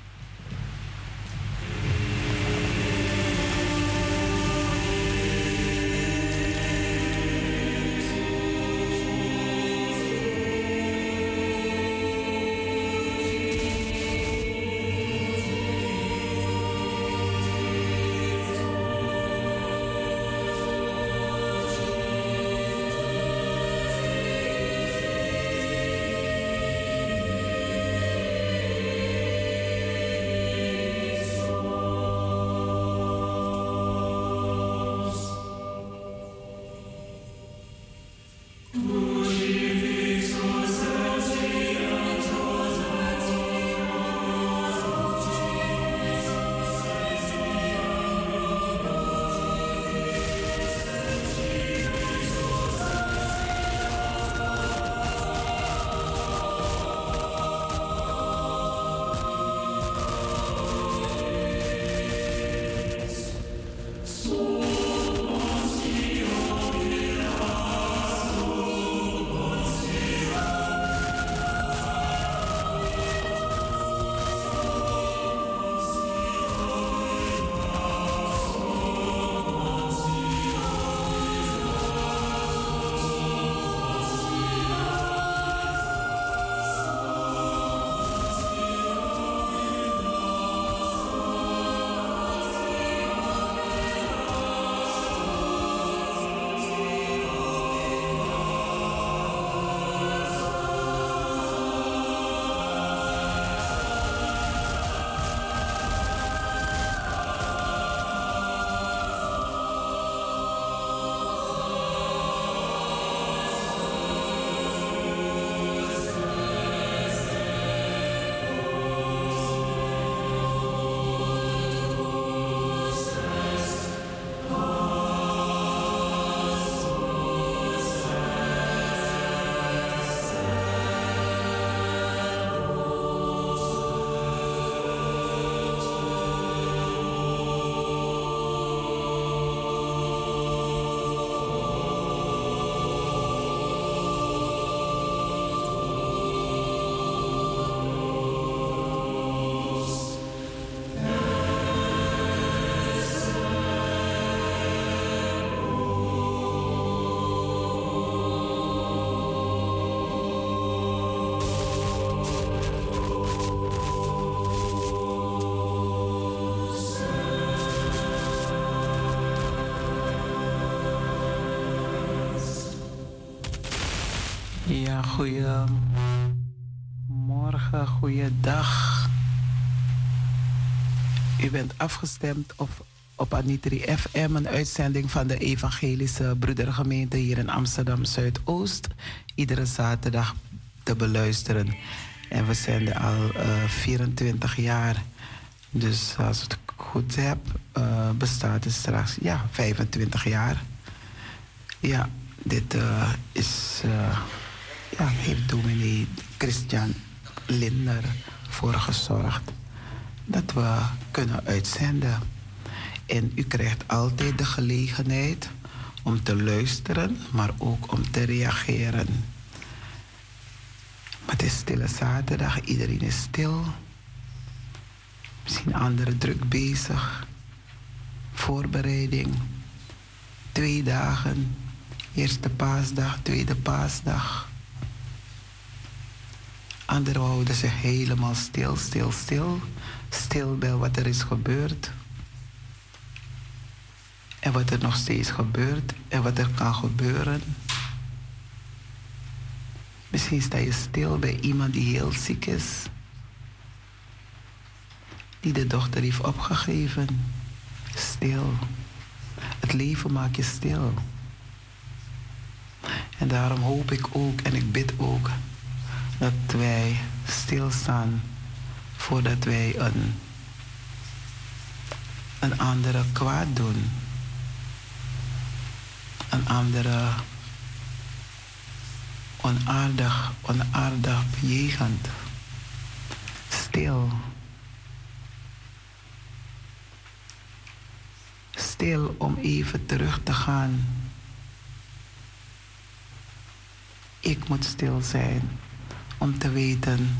Ja, goeiemorgen, goeiedag. U bent afgestemd op, op Anitri FM, een uitzending van de Evangelische Broedergemeente hier in Amsterdam Zuidoost. Iedere zaterdag te beluisteren. En we zenden al uh, 24 jaar. Dus als ik het goed heb, uh, bestaat het straks ja, 25 jaar. Ja, dit uh, is. Ja, heeft dominee Christian Linder voor gezorgd dat we kunnen uitzenden. En u krijgt altijd de gelegenheid om te luisteren, maar ook om te reageren. Maar het is stille zaterdag, iedereen is stil. Misschien anderen druk bezig. Voorbereiding. Twee dagen. Eerste paasdag, tweede paasdag Anderen houden zich helemaal stil, stil, stil. Stil bij wat er is gebeurd. En wat er nog steeds gebeurt en wat er kan gebeuren. Misschien sta je stil bij iemand die heel ziek is. Die de dochter heeft opgegeven. Stil. Het leven maakt je stil. En daarom hoop ik ook en ik bid ook dat wij stilstaan voordat wij een, een andere kwaad doen. Een andere onaardig, onaardig bejegend. Stil. Stil om even terug te gaan. Ik moet stil zijn om te weten,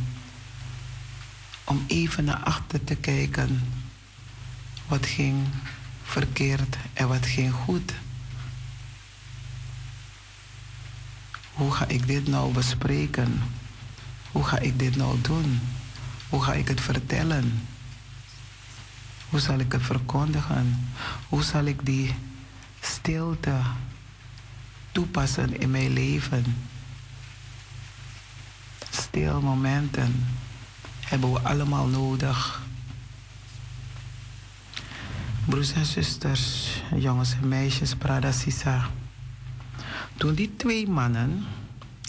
om even naar achter te kijken. Wat ging verkeerd en wat ging goed. Hoe ga ik dit nou bespreken? Hoe ga ik dit nou doen? Hoe ga ik het vertellen? Hoe zal ik het verkondigen? Hoe zal ik die stilte toepassen in mijn leven? Stil momenten hebben we allemaal nodig. Broers en zusters, jongens en meisjes, Prada Sisa. Toen die twee mannen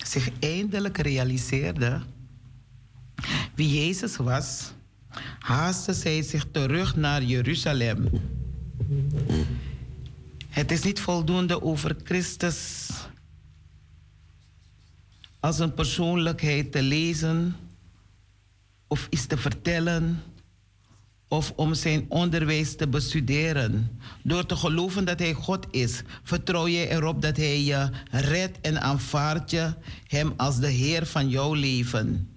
zich eindelijk realiseerden wie Jezus was, haasten zij zich terug naar Jeruzalem. Het is niet voldoende over Christus als een persoonlijkheid te lezen of iets te vertellen of om zijn onderwijs te bestuderen. Door te geloven dat hij God is, vertrouw je erop dat hij je redt en aanvaardt je hem als de Heer van jouw leven.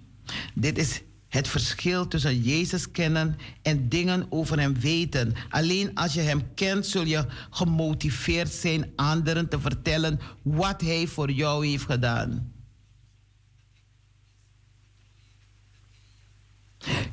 Dit is het verschil tussen Jezus kennen en dingen over hem weten. Alleen als je hem kent, zul je gemotiveerd zijn anderen te vertellen wat hij voor jou heeft gedaan.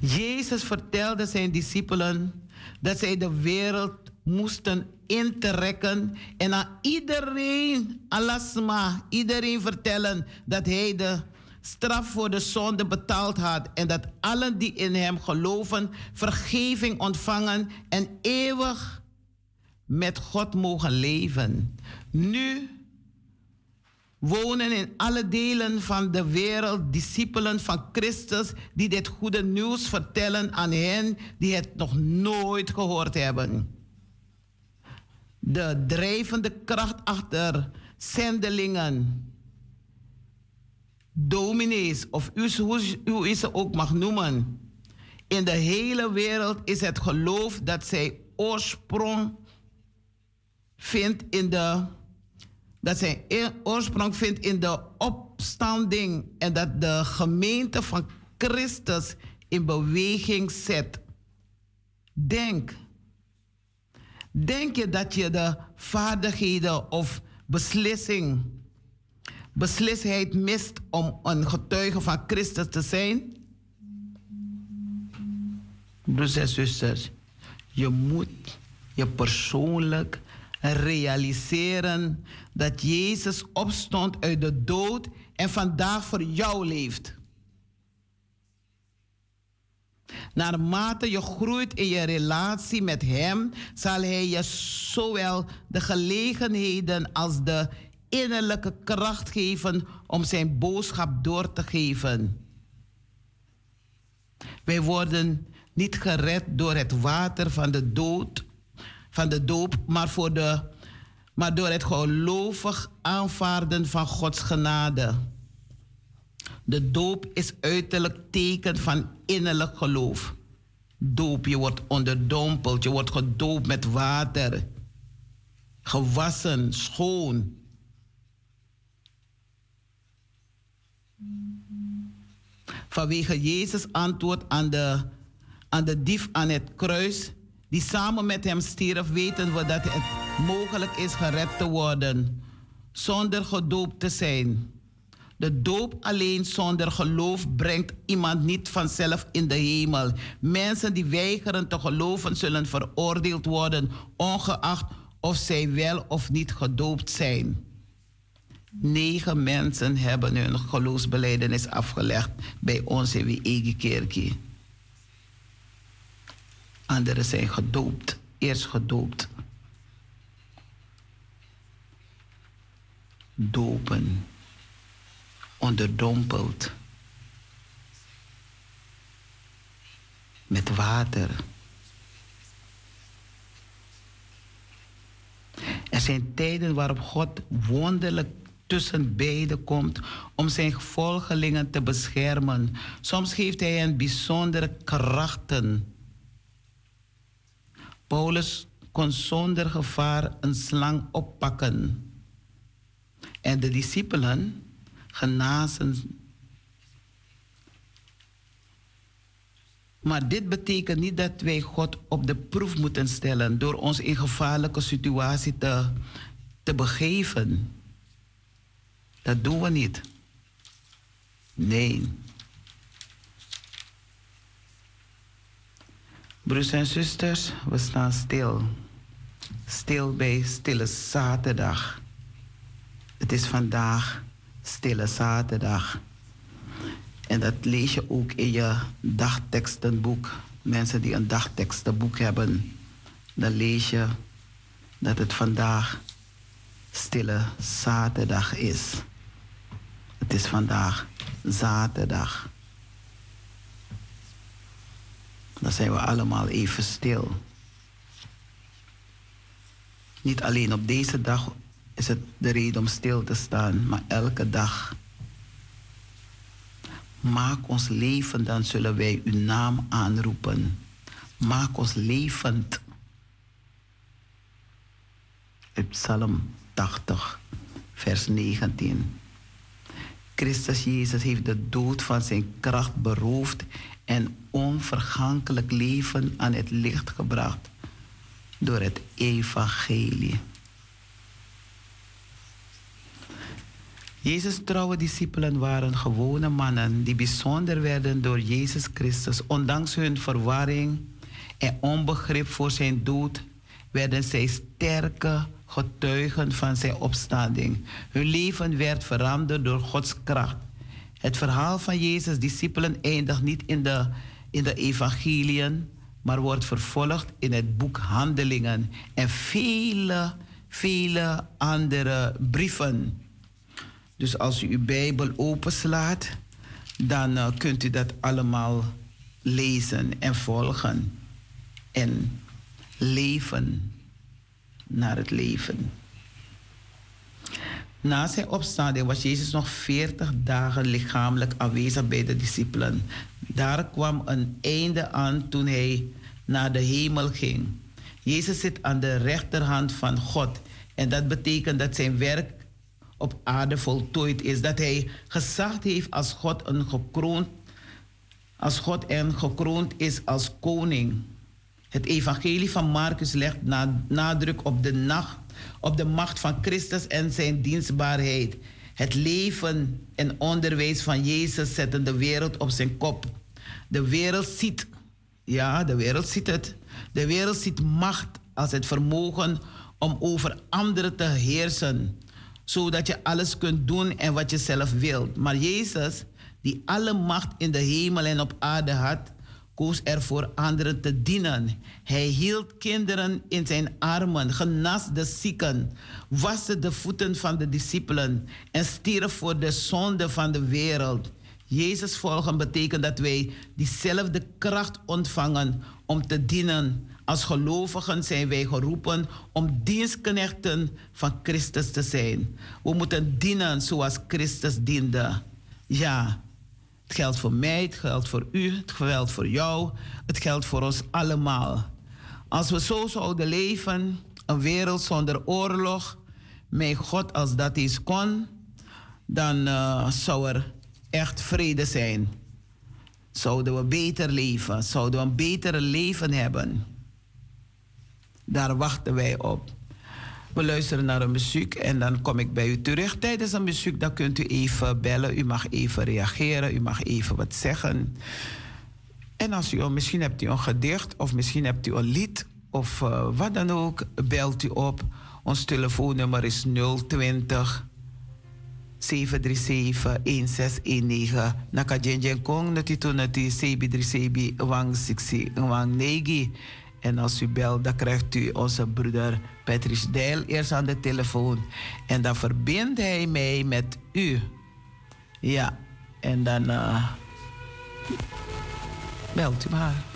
Jezus vertelde zijn discipelen dat zij de wereld moesten intrekken en aan iedereen, alasma, iedereen vertellen dat hij de straf voor de zonde betaald had en dat allen die in hem geloven vergeving ontvangen en eeuwig met God mogen leven. Nu wonen in alle delen van de wereld discipelen van Christus die dit goede nieuws vertellen aan hen die het nog nooit gehoord hebben. De drijvende kracht achter zendelingen, dominees of hoe u ze ook mag noemen. In de hele wereld is het geloof dat zij oorsprong vindt in de dat zijn oorsprong vindt in de opstanding en dat de gemeente van Christus in beweging zet. Denk. Denk je dat je de vaardigheden of beslissing, beslissheid mist om een getuige van Christus te zijn? Broers en zusters, je moet je persoonlijk realiseren dat Jezus opstond uit de dood en vandaag voor jou leeft. Naarmate je groeit in je relatie met Hem, zal Hij je zowel de gelegenheden als de innerlijke kracht geven om Zijn boodschap door te geven. Wij worden niet gered door het water van de dood, van de doop, maar, voor de, maar door het gelovig aanvaarden van Gods genade. De doop is uiterlijk teken van innerlijk geloof. Doop, je wordt onderdompeld, je wordt gedoopt met water. Gewassen, schoon. Vanwege Jezus antwoord aan de, aan de dief aan het kruis die samen met hem stierf, weten we dat het mogelijk is gered te worden zonder gedoopt te zijn. De doop alleen zonder geloof brengt iemand niet vanzelf in de hemel. Mensen die weigeren te geloven zullen veroordeeld worden, ongeacht of zij wel of niet gedoopt zijn. Negen mensen hebben hun geloofsbeleidenis afgelegd bij ons in Wiegekerkie. Anderen zijn gedoopt, eerst gedoopt. Dopen, onderdompeld, met water. Er zijn tijden waarop God wonderlijk tussen beiden komt om zijn volgelingen te beschermen. Soms geeft hij hen bijzondere krachten. Paulus kon zonder gevaar een slang oppakken. En de discipelen genazen. Maar dit betekent niet dat wij God op de proef moeten stellen door ons in gevaarlijke situatie te, te begeven. Dat doen we niet. Nee. Broers en zusters, we staan stil. Stil bij Stille Zaterdag. Het is vandaag Stille Zaterdag. En dat lees je ook in je dagtekstenboek. Mensen die een dagtekstenboek hebben, dan lees je dat het vandaag Stille Zaterdag is. Het is vandaag zaterdag. Dan zijn we allemaal even stil. Niet alleen op deze dag is het de reden om stil te staan, maar elke dag. Maak ons leven, dan zullen wij uw naam aanroepen. Maak ons levend. Psalm 80, vers 19. Christus Jezus heeft de dood van zijn kracht beroofd en onvergankelijk leven aan het licht gebracht door het evangelie. Jezus' trouwe discipelen waren gewone mannen die bijzonder werden door Jezus Christus. Ondanks hun verwarring en onbegrip voor zijn dood, werden zij sterke getuigen van zijn opstanding. Hun leven werd veranderd door Gods kracht. Het verhaal van Jezus' discipelen eindigt niet in de, in de evangeliën, maar wordt vervolgd in het boek Handelingen en vele, vele andere brieven. Dus als u uw Bijbel openslaat, dan uh, kunt u dat allemaal lezen en volgen en leven naar het leven. Na zijn opstanding was Jezus nog 40 dagen lichamelijk aanwezig bij de discipelen. Daar kwam een einde aan toen hij naar de hemel ging. Jezus zit aan de rechterhand van God. En dat betekent dat zijn werk op aarde voltooid is. Dat hij gezag heeft als God, een gekroond, als God en gekroond is als koning. Het evangelie van Marcus legt nadruk op de, nacht, op de macht van Christus en zijn dienstbaarheid. Het leven en onderwijs van Jezus zetten de wereld op zijn kop. De wereld ziet, ja, de wereld ziet het. De wereld ziet macht als het vermogen om over anderen te heersen, zodat je alles kunt doen en wat je zelf wilt. Maar Jezus, die alle macht in de hemel en op aarde had, koos ervoor anderen te dienen. Hij hield kinderen in zijn armen, genas de zieken, waste de voeten van de discipelen en stierf voor de zonde van de wereld. Jezus volgen betekent dat wij diezelfde kracht ontvangen om te dienen. Als gelovigen zijn wij geroepen om dienstknechten van Christus te zijn. We moeten dienen zoals Christus diende. Ja, het geldt voor mij, het geldt voor u, het geldt voor jou, het geldt voor ons allemaal. Als we zo zouden leven, een wereld zonder oorlog, met God als dat is kon, dan uh, zou er echt vrede zijn. Zouden we beter leven, zouden we een beter leven hebben. Daar wachten wij op. We luisteren naar een muziek en dan kom ik bij u terug. Tijdens een muziek dan kunt u even bellen. U mag even reageren. U mag even wat zeggen. En als u misschien hebt u een gedicht of misschien hebt u een lied of uh, wat dan ook, belt u op. Ons telefoonnummer is 020 737 1619. Naka Jen Kong, nati to nati Sebi 37 Wang 60 Wang Negi. En als u belt, dan krijgt u onze broeder Patrice Deil eerst aan de telefoon. En dan verbindt hij mij met u. Ja, en dan uh, belt u maar.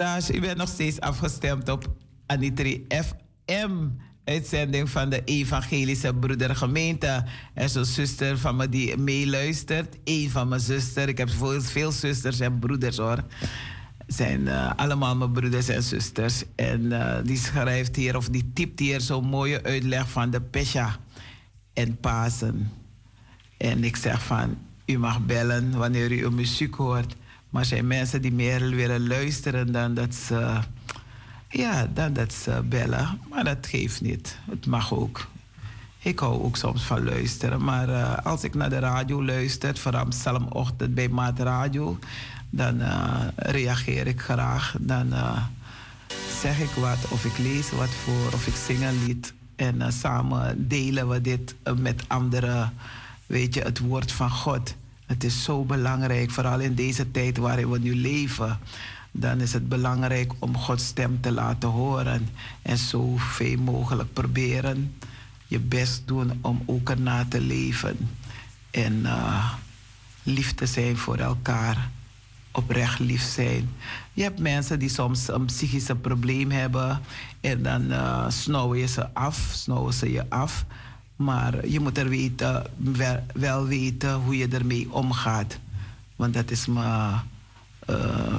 Luisteraars, u bent nog steeds afgestemd op Anitri FM. Uitzending van de Evangelische Broedergemeente. Er is zuster van me die meeluistert. Eén van mijn zusters. Ik heb veel zusters en broeders hoor. zijn uh, allemaal mijn broeders en zusters. En uh, die schrijft hier of die typt hier zo'n mooie uitleg van de Pesha en Pasen. En ik zeg van, u mag bellen wanneer u muziek hoort. Maar zijn mensen die meer willen luisteren dan dat ze, ja, dan dat ze bellen. Maar dat geeft niet. Het mag ook. Ik hou ook soms van luisteren. Maar uh, als ik naar de radio luister, vooral Psalmochtend bij Maat Radio, dan uh, reageer ik graag. Dan uh, zeg ik wat, of ik lees wat voor, of ik zing een lied. En samen delen we dit met anderen. Weet je, het woord van God. Het is zo belangrijk, vooral in deze tijd waarin we nu leven. Dan is het belangrijk om Gods stem te laten horen. En zoveel mogelijk proberen je best doen om ook erna te leven. En uh, lief te zijn voor elkaar. Oprecht lief zijn. Je hebt mensen die soms een psychische probleem hebben. En dan uh, snauwen je ze af, snauwen ze je af. Maar je moet er weten, wel, weten hoe je ermee omgaat. Want dat is me uh,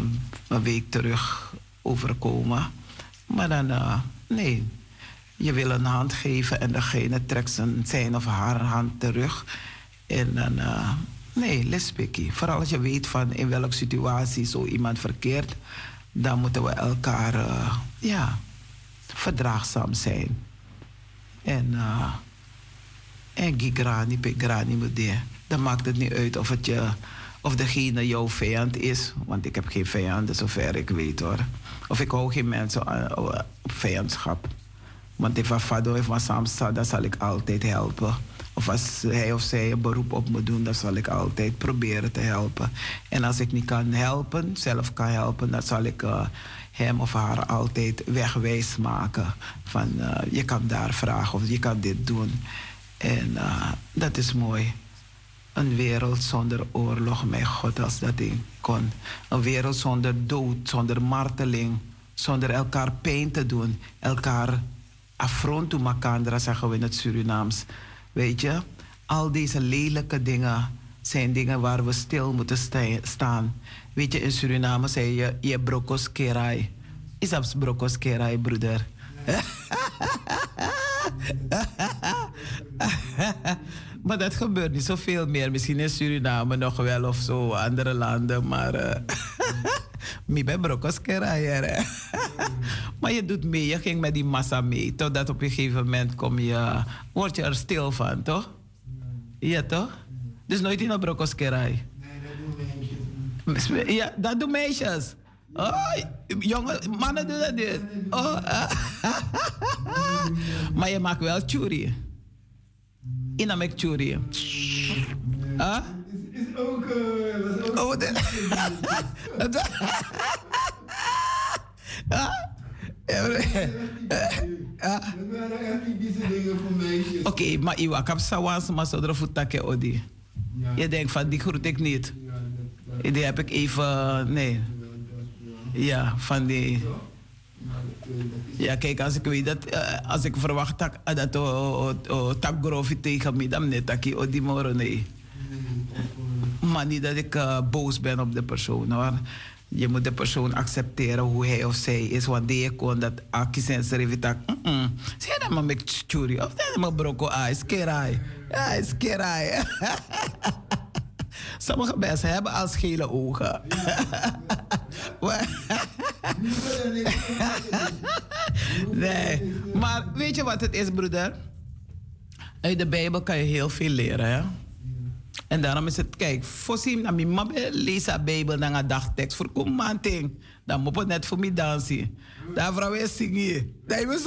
een week terug overkomen. Maar dan, uh, nee. Je wil een hand geven en degene trekt zijn, zijn of haar hand terug. En dan, uh, nee, lesbikkie. Vooral als je weet van in welke situatie zo iemand verkeert, dan moeten we elkaar, ja, verdraagzaam zijn. En, en gigrani, pegrani moet Dan maakt het niet uit of, het je, of degene jouw vijand is. Want ik heb geen vijanden, zover ik weet hoor. Of ik hou geen mensen op vijandschap. Want if Fado heeft wat samen dan zal ik altijd helpen. Of als hij of zij een beroep op me doen, dan zal ik altijd proberen te helpen. En als ik niet kan helpen, zelf kan helpen, dan zal ik uh, hem of haar altijd wegwijs maken. Van uh, je kan daar vragen of je kan dit doen. En uh, dat is mooi. Een wereld zonder oorlog, mijn God, als dat ding kon. Een wereld zonder dood, zonder marteling, zonder elkaar pijn te doen, elkaar affront to makandra, zeggen we in het Surinaams. Weet je, al deze lelijke dingen zijn dingen waar we stil moeten staan. Weet je, in Suriname zei je, je brokos kerai. Is dat kerai, broeder? [laughs] [laughs] maar dat gebeurt niet zoveel meer. Misschien in Suriname nog wel of zo, andere landen. Maar uh, mi ben brokos kerai. maar je doet mee, je ging met die massa mee. Totdat op een gegeven moment kom je, word je er stil van, toch? Ja, toch? Dus nooit in een brokos kerai. Nee, dat doen meisjes. Ja, dat doen meisjes. Oh, jongen, mannen doen dat niet. Oh, [laughs] maar je maakt wel churi. Ina mek churi. Huh? Is, is ook... Uh, ook oh. Oké, okay, maar Iwa, kap sawans, maar zodra voetake odi. Je denkt van, die groet ik niet. Die heb ik even, nee. Ja, van die... Ja, kijk, als ik weet dat, uh, als ik verwacht dat, uh, dat uh, tapgrofi tegen me, dan net dat ik die morgen nee. Maar niet dat ik uh, boos ben op de persoon hoor. Je moet de persoon accepteren hoe hij of zij is. Want die kon dat akisen serivitak. Zie je dat maar met churi? Of dat maar broko ah, is kerai. Ja, is kerai. [laughs] Sommige mensen hebben al schele ogen. nee, maar weet je wat het is, broeder? Uit de Bijbel kan je heel veel leren, hè? En daarom is het, kijk, voorzien dat mijn mama leest de Bijbel naar een dagtekst voor kom man ding. Dan moet het net voor mij dansen. Daar vrouw is zingen. Dat [laughs] was...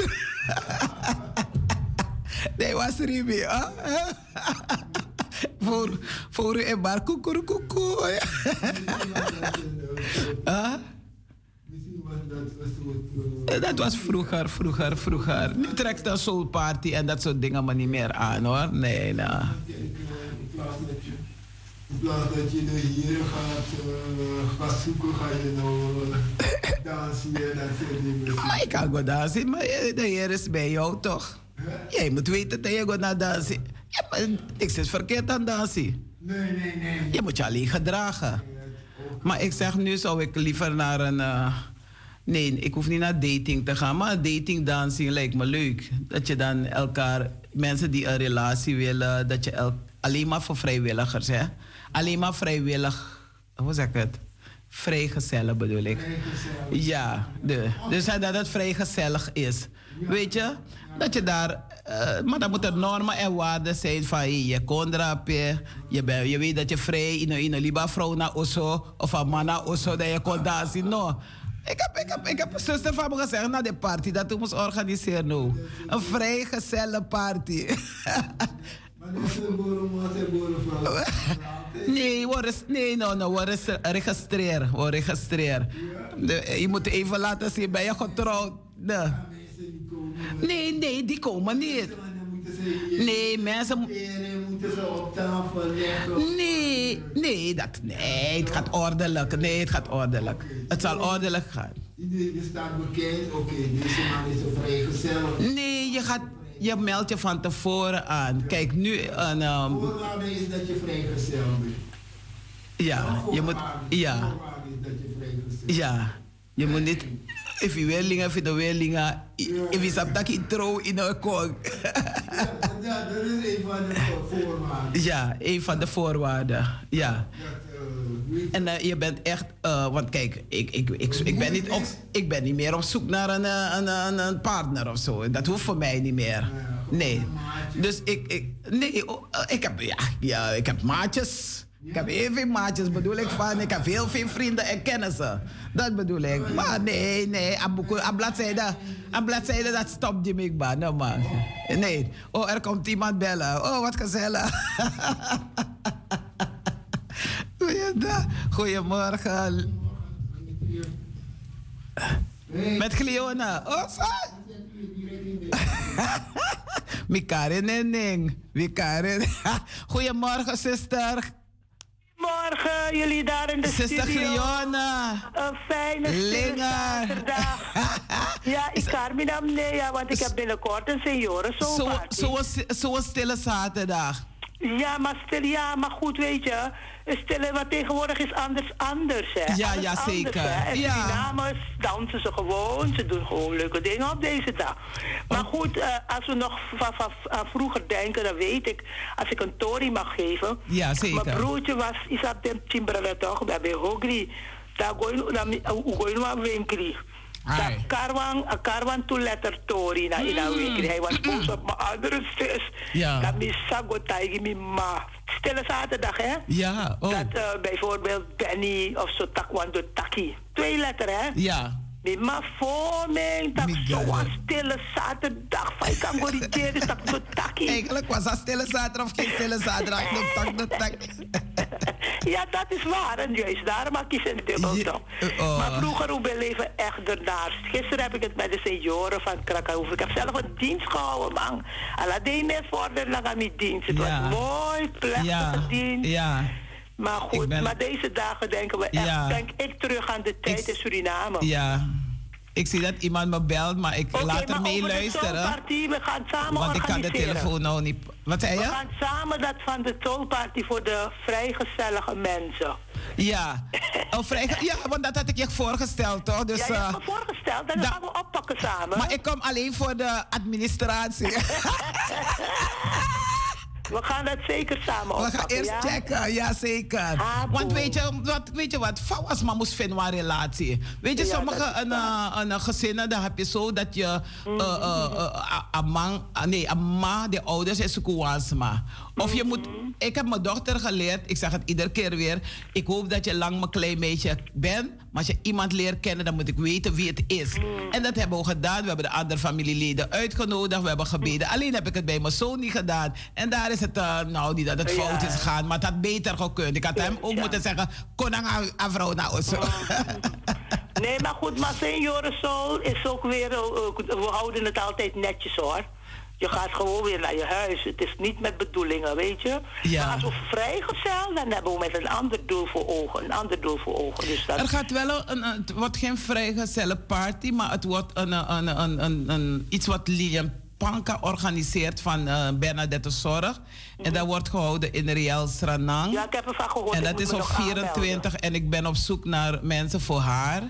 Dat was Ribi, hè? [laughs] Voor, voor u en bar koekoekoekoe. [laughs] Dat was vroeger, vroeger, vroeger. Nu trekt dat soul party en dat soort dingen maar niet meer aan hoor. Nee, nou in plaats dat je de hier gaat, uh, gaat zoeken, ga je nou uh, dansen en dat soort dingen. Maar ik kan wel dansen, maar de Heer is bij jou toch? Jij moet weten dat je gaat naar dansen. Ja, maar niks is verkeerd aan dansen. Nee, nee, nee. Je moet je alleen gedragen. Maar ik zeg nu zou ik liever naar een. Uh, nee, ik hoef niet naar dating te gaan, maar dating dansen lijkt me leuk. Dat je dan elkaar, mensen die een relatie willen, dat je elkaar alleen maar voor vrijwilligers, hè? Alleen maar vrijwillig, hoe zeg ik het? Vrijgezellen bedoel ik. Ja, de, dus dat het vrijgezellig is. Weet je? Dat je daar, uh, maar dan moeten normen en waarden zijn van hey, je kondrapje, je, ben, je weet dat je vrij in een lieve vrouw naar Osso of een man naar Osso dat je kon dansen. No. Ik heb, ik, heb, ik heb een zuster van me gezegd na de party dat we moest organiseren. No. Een vrijgezelle party. [laughs] Nee, we nee, no, no, we registreren. We registreren. De, je moet even laten zien, ben je getrouwd? De. Nee, nee, die komen niet. Nee, mensen. Nee, nee, dat, nee, het gaat ordelijk. Nee, het gaat ordelijk. Het zal ordelijk gaan. Je staat bekend, oké, deze man is een vrijgezel. Nee, je gaat je meldt je van tevoren aan. Kijk, nu... Een, Voorwaarde is dat je vrijgezel bent. Ja, je moet... Ja. Ja, je moet niet... If je willing, if je willing, if je sapt dat je trouw in een kong. Ja, dat is een van de voorwaarden. Ja, een van de voorwaarden. Ja. Uh, En eh, je bent echt, eh, want kijk, ik, ik, ik, ik, ben niet op, ik ben niet meer op zoek naar een, een, een, een partner of zo. Dat hoeft voor mij niet meer. Nee. Dus ik, ik, nee, oh, ik heb, ja, ja, ik heb maatjes. Ik heb heel veel maatjes, bedoel ik van. Ik heb heel veel vrienden en kennissen. Dat bedoel ik. Maar nee, nee, aan bladzijde, aan bladzijde dat stopt die mikba. No man. Nee. Oh, er komt iemand bellen. Oh, wat gezellig. [laughs] Goeiedag. Goedemorgen. Met Gliona. Oh, zo. Mikare Nenning. Goedemorgen, zuster. Morgen, jullie daar in de Zuster studio. Een fijne zaterdag. [laughs] Ja, ik kan me dan nee, ja, want ik heb binnenkort een senioren. Zo'n zo stille zaterdag. Ja, maar stil, ja, maar goed, weet je. Stille, wat tegenwoordig is anders anders, hè. Ja, ja, zeker. En Ja. Surinamers dansen ze gewoon. Ze doen gewoon leuke dingen op deze dag. Maar goed, eh, als we nog van, vroeger denken, dan weet ik... Als ik een tori mag geven... Ja, zeker. Mijn broertje was... Is op de Timbrella toch? Daar ben Hogri. Daar gooi je maar winkeli. Dat karwan, een karwan to letter tori na in een winkeli. Hij was boos op mijn andere zus. Ja. Dat mi sago taigi mi ma. Stille zaterdag, hè? Ja, oh. Dat eh, bijvoorbeeld Benny of zo takwando taki. Twee letter, hè? Ja. Mi ma voor me, dat Mi zo God. een stille zaterdag. Van ik kan dat zo taki. Eigenlijk was dat stille zaterdag of geen stille zaterdag. Tak, tak. Ja, dat is waar. En juist daarom kies ik een dubbel Je- toch. oh. Maar vroeger, hoe we leven echt ernaar. Gisteren heb ik het met de senioren van Krakau. Ik heb zelf een dienst gehouden, man. Alleen net vorderen naar mijn dienst. Het was mooi, plechtige Ja, dienst. ja. Maar goed, ben- maar deze dagen denken we echt, Ja. denk ik terug aan de tijd Ik- in Suriname. Ja. Ik zie dat iemand me belt, maar ik laat er maar mee over de luisteren. Soulparty, we gaan samen Want ik kan de telefoon nou niet. Wat zei We je? gaan samen dat van de Soulparty voor de vrijgezellige mensen. Ja. Oh, vrij, [laughs] ja, want dat had ik je voorgesteld, toch? Dus, ja, je hebt eh, me voorgesteld en dat da- gaan we oppakken samen. maar ik kom alleen voor de administratie. [laughs] [laughs] We gaan dat zeker samen We oppakken, gaan eerst ja? checken, ja zeker. Ah, Want weet je wat, weet je wat, Fauwas maar moest vinden een relatie. Weet je, Ja, sommige een, eh, een, een gezinnen, dan heb je zo dat je eh, eh, eh, een man, ah, nee, ma, de ouders is maar. Of je moet, Mhm. ik heb mijn dochter geleerd, ik zeg het iedere keer weer, ik hoop dat je lang mijn klein meisje bent, maar als je iemand leert kennen, dan moet ik weten wie het is. En dat hebben we gedaan, we hebben de andere familieleden uitgenodigd, we hebben gebeden. Alleen heb ik het bij mijn zoon niet gedaan. En daar is het, eh, nou niet dat het fout is gegaan, maar het had beter gekund. Ik had hem ook moeten zeggen, kon aan aan vrouw nou zo. [laughs] Nee, maar goed, maar seniorensoul is ook weer... eh, we houden het altijd netjes, hoor. Je gaat gewoon weer naar je huis. Het is niet met bedoelingen, weet je. Ja. Maar als we vrijgezel, dan hebben we met een ander doel voor ogen. Een ander doel voor ogen. Dus dat, Er gaat wel een, het wordt geen vrijgezellen party, maar het wordt een, een, een, een, een, iets wat Lilian Panka organiseert van eh Bernadette Zorg. En dat wordt gehouden in Riel Sranang. ja, ik heb ervan gehoord. En dat is op nog aanmelden. 24 en ik ben op zoek naar mensen voor haar.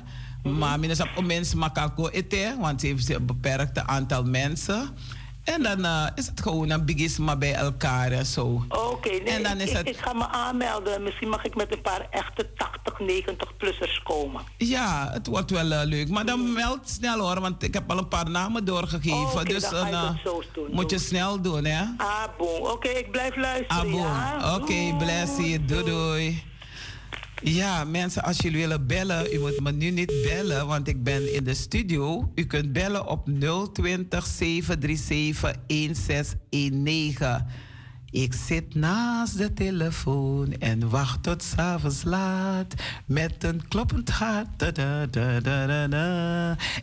Maar mensen op mensen makako ete, want ze heeft een beperkt aantal mensen. En dan eh, is het gewoon een bigisma bij elkaar en zo. Oké, nee, En dan ik, is ik- het- ik ga me aanmelden. Misschien mag ik met een paar echte 80, 90-plussers komen. Ja, het wordt wel eh, leuk. Maar dan meld snel hoor, want ik heb al een paar namen doorgegeven. Oh, oké, dus dan eh, dat zo doen. moet je snel doen, hè? Ah, bon. Oké, ik blijf luisteren, ja? Oké, bless you. Doei doei. Ja, mensen, als jullie willen bellen, u moet me nu niet bellen, want ik ben in de studio. U kunt bellen op 020 737 1619. Ik zit naast de telefoon en wacht tot s'avonds laat met een kloppend hart.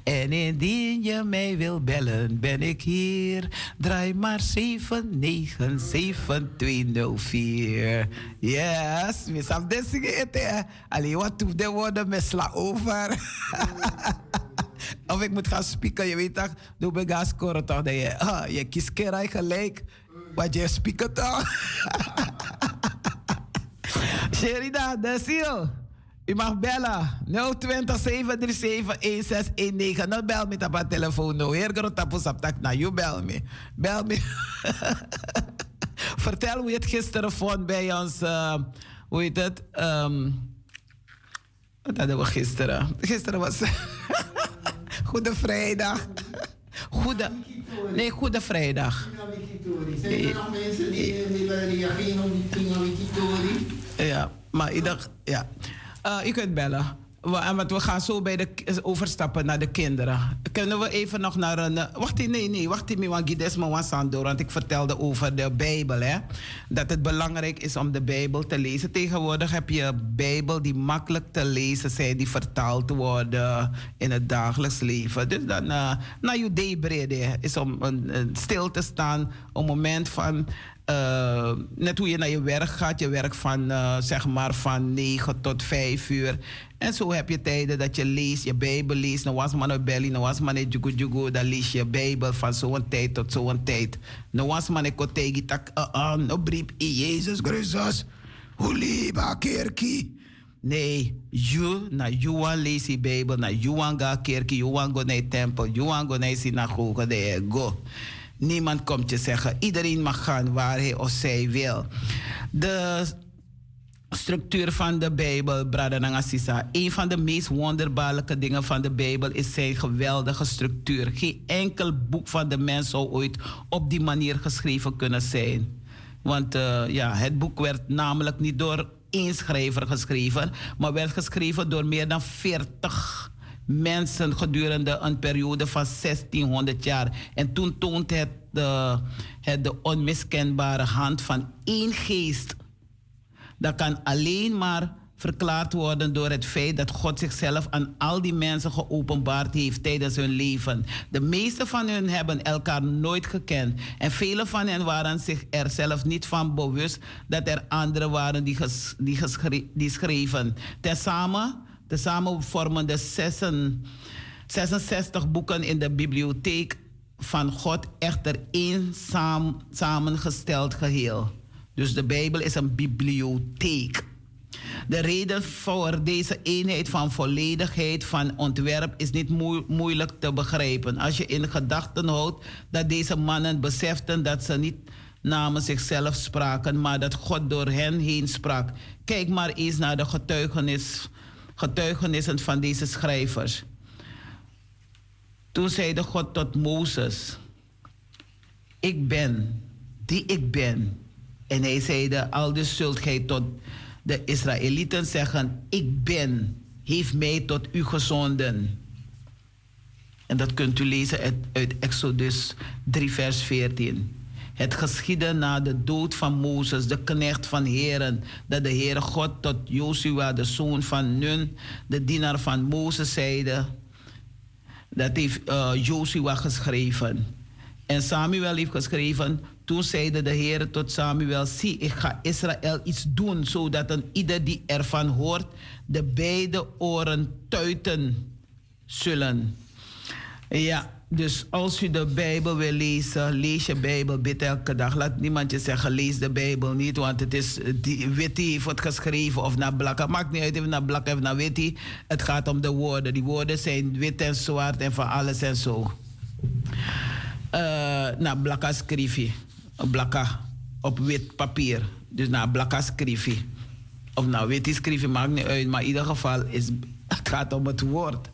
En indien je mij wil bellen, ben ik hier. Draai maar 797-204. Yes, mis af de hè. Allee, wat toe de woorden met sla over. [laughs] of ik moet gaan spieken, je weet toch, doe bij gas toch, dat je, ah, je kiest gelijk. Wat je spieken toch? [laughs] Sherida, Desil. U mag bellen. 020 737 1619. Nou, bel me op het telefoon. Nou, heer groot tapos op tak. Nou, you bel me. Bel me. [laughs] Vertel hoe je het gisteren vond bij ons, eh, hoe heet het, ehm, Wat hadden we gisteren? Gisteren was [laughs] Goede Vrijdag. Goede, nee, Goede Vrijdag. Zijn er nog mensen die willen reageren op die Tingawikitori? Ja, maar ik dacht, ja. Uh, u kunt bellen. En want we gaan zo bij de, overstappen naar de kinderen. Kunnen we even nog naar een. Wacht, nee, nee, wacht even, was door. Want ik vertelde over de Bijbel, hè. Dat het belangrijk is om de Bijbel te lezen. Tegenwoordig heb je Bijbel die makkelijk te lezen zijn, die vertaald worden in het dagelijks leven. Dus dan, uh, naar je deebreden is om stil te staan, een moment van uh, net hoe je naar je werk gaat. Je werkt van, zeg maar van 9 tot 5 uur. En zo heb je tijden dat je leest, je Bijbel leest. Nou was maar een belly, nou was maar een jugu. Dan lees je Bijbel van zo'n tijd tot zo'n tijd. Nou was maar een kotegi tak, uh, uh, no brief in Jezus Christus. Huliba kerkie. Nee, je, na Juan lees je Bijbel, na Juan ga kerkie, Juan go naar tempel, Juan go naar synagoge, de go. Niemand komt je zeggen. Iedereen mag gaan waar hij of zij wil. De structuur van de Bijbel, Brada Nangasisa. Een van de meest wonderbaarlijke dingen van de Bijbel is zijn geweldige structuur. Geen enkel boek van de mens zou ooit op die manier geschreven kunnen zijn. Want uh, ja, het boek werd namelijk niet door één schrijver geschreven, maar werd geschreven door meer dan 40 mensen gedurende een periode van 1600 jaar. En toen toont het het de onmiskenbare hand van één geest. Dat kan alleen maar verklaard worden door het feit dat God zichzelf aan al die mensen geopenbaard heeft tijdens hun leven. De meeste van hen hebben elkaar nooit gekend en vele van hen waren zich er zelf niet van bewust dat er anderen waren die, die, schreven. Tezamen Tezamen vormen de 66 boeken in de bibliotheek van God echter één samengesteld geheel. Dus de Bijbel is een bibliotheek. De reden voor deze eenheid van volledigheid van ontwerp is niet moeilijk te begrijpen. Als je in gedachten houdt dat deze mannen beseften dat ze niet namens zichzelf spraken, maar dat God door hen heen sprak. Kijk maar eens naar de getuigenis getuigenissen van deze schrijvers. Toen zeide God tot Mozes: Ik ben die ik ben. En hij zeide: Al dus zult gij tot de Israëlieten zeggen: Ik ben, heeft mij tot u gezonden. En dat kunt u lezen uit, Exodus 3, vers 14. Het geschiedde na de dood van Mozes, de knecht van Heren, dat de Heere God tot Joshua, de zoon van Nun, de dienaar van Mozes, zeide. Dat heeft uh, Joshua geschreven. En Samuel heeft geschreven, toen zeide de Heer tot Samuel, zie, ik ga Israël iets doen, zodat een ieder die ervan hoort, de beide oren tuiten zullen. Ja, dus als u de Bijbel wil lezen, lees je Bijbel, bid elke dag. Laat niemand je zeggen, lees de Bijbel niet, want het is, die, Witty heeft het geschreven of naar blakka. Maakt niet uit of naar blakka of naar Witty. Het gaat om de woorden. Die woorden zijn wit en zwart en van alles en zo. Uh, naar blakka schrijf je. Blakka op wit papier. Dus naar blakka schrijf je. Of naar Witty schrijf je, maakt niet uit. Maar in ieder geval, is, het gaat om het woord.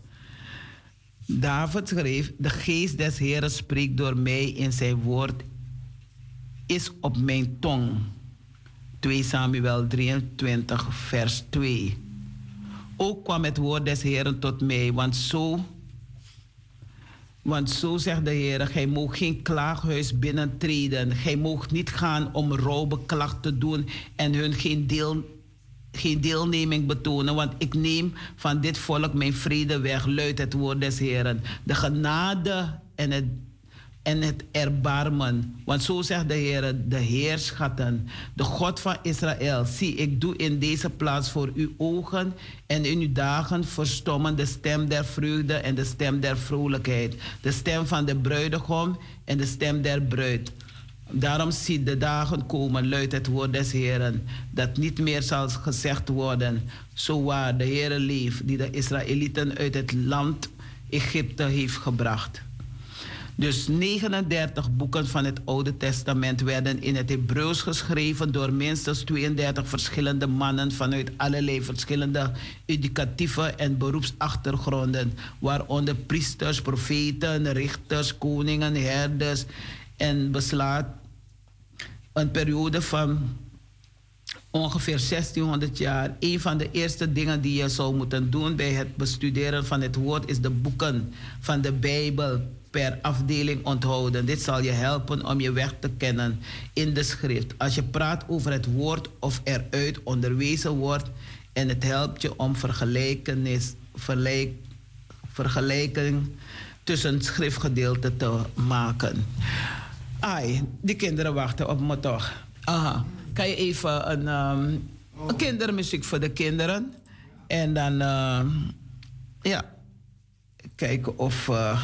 David schreef: De geest des Heren spreekt door mij in zijn woord, is op mijn tong. 2 Samuel 23, vers 2. Ook kwam het woord des Heren tot mij, want zo, want zo zegt de Heer: Gij moogt geen klaaghuis binnentreden. Gij moogt niet gaan om rouwbeklacht te doen en hun geen deel geen deelneming betonen, want ik neem van dit volk mijn vrede weg, luidt het woord des Heren. De genade en het, en het erbarmen. Want zo zegt de Heer, de Heerschatten, de God van Israël. Zie, ik doe in deze plaats voor uw ogen en in uw dagen verstommen de stem der vreugde en de stem der vrolijkheid. De stem van de bruidegom en de stem der bruid. Daarom ziet de dagen komen, luidt het woord des Heren, dat niet meer zal gezegd worden, zo waar de Heere leeft, die de Israëlieten uit het land Egypte heeft gebracht. Dus 39 boeken van het Oude Testament werden in het Hebreeuws geschreven door minstens 32 verschillende mannen vanuit allerlei verschillende educatieve en beroepsachtergronden, waaronder priesters, profeten, richters, koningen, herders en beslaat een periode van ongeveer 1600 jaar. Een van de eerste dingen die je zou moeten doen bij het bestuderen van het woord is de boeken van de Bijbel per afdeling onthouden. Dit zal je helpen om je weg te kennen in de schrift. Als je praat over het woord of eruit onderwezen wordt en het helpt je om vergelijkenis, vergelijk, vergelijking tussen schriftgedeelten te maken. Ai, die kinderen wachten op me toch. Aha. Kan je even een, een kindermuziek voor de kinderen? En dan, uh, ja, kijken of. Uh,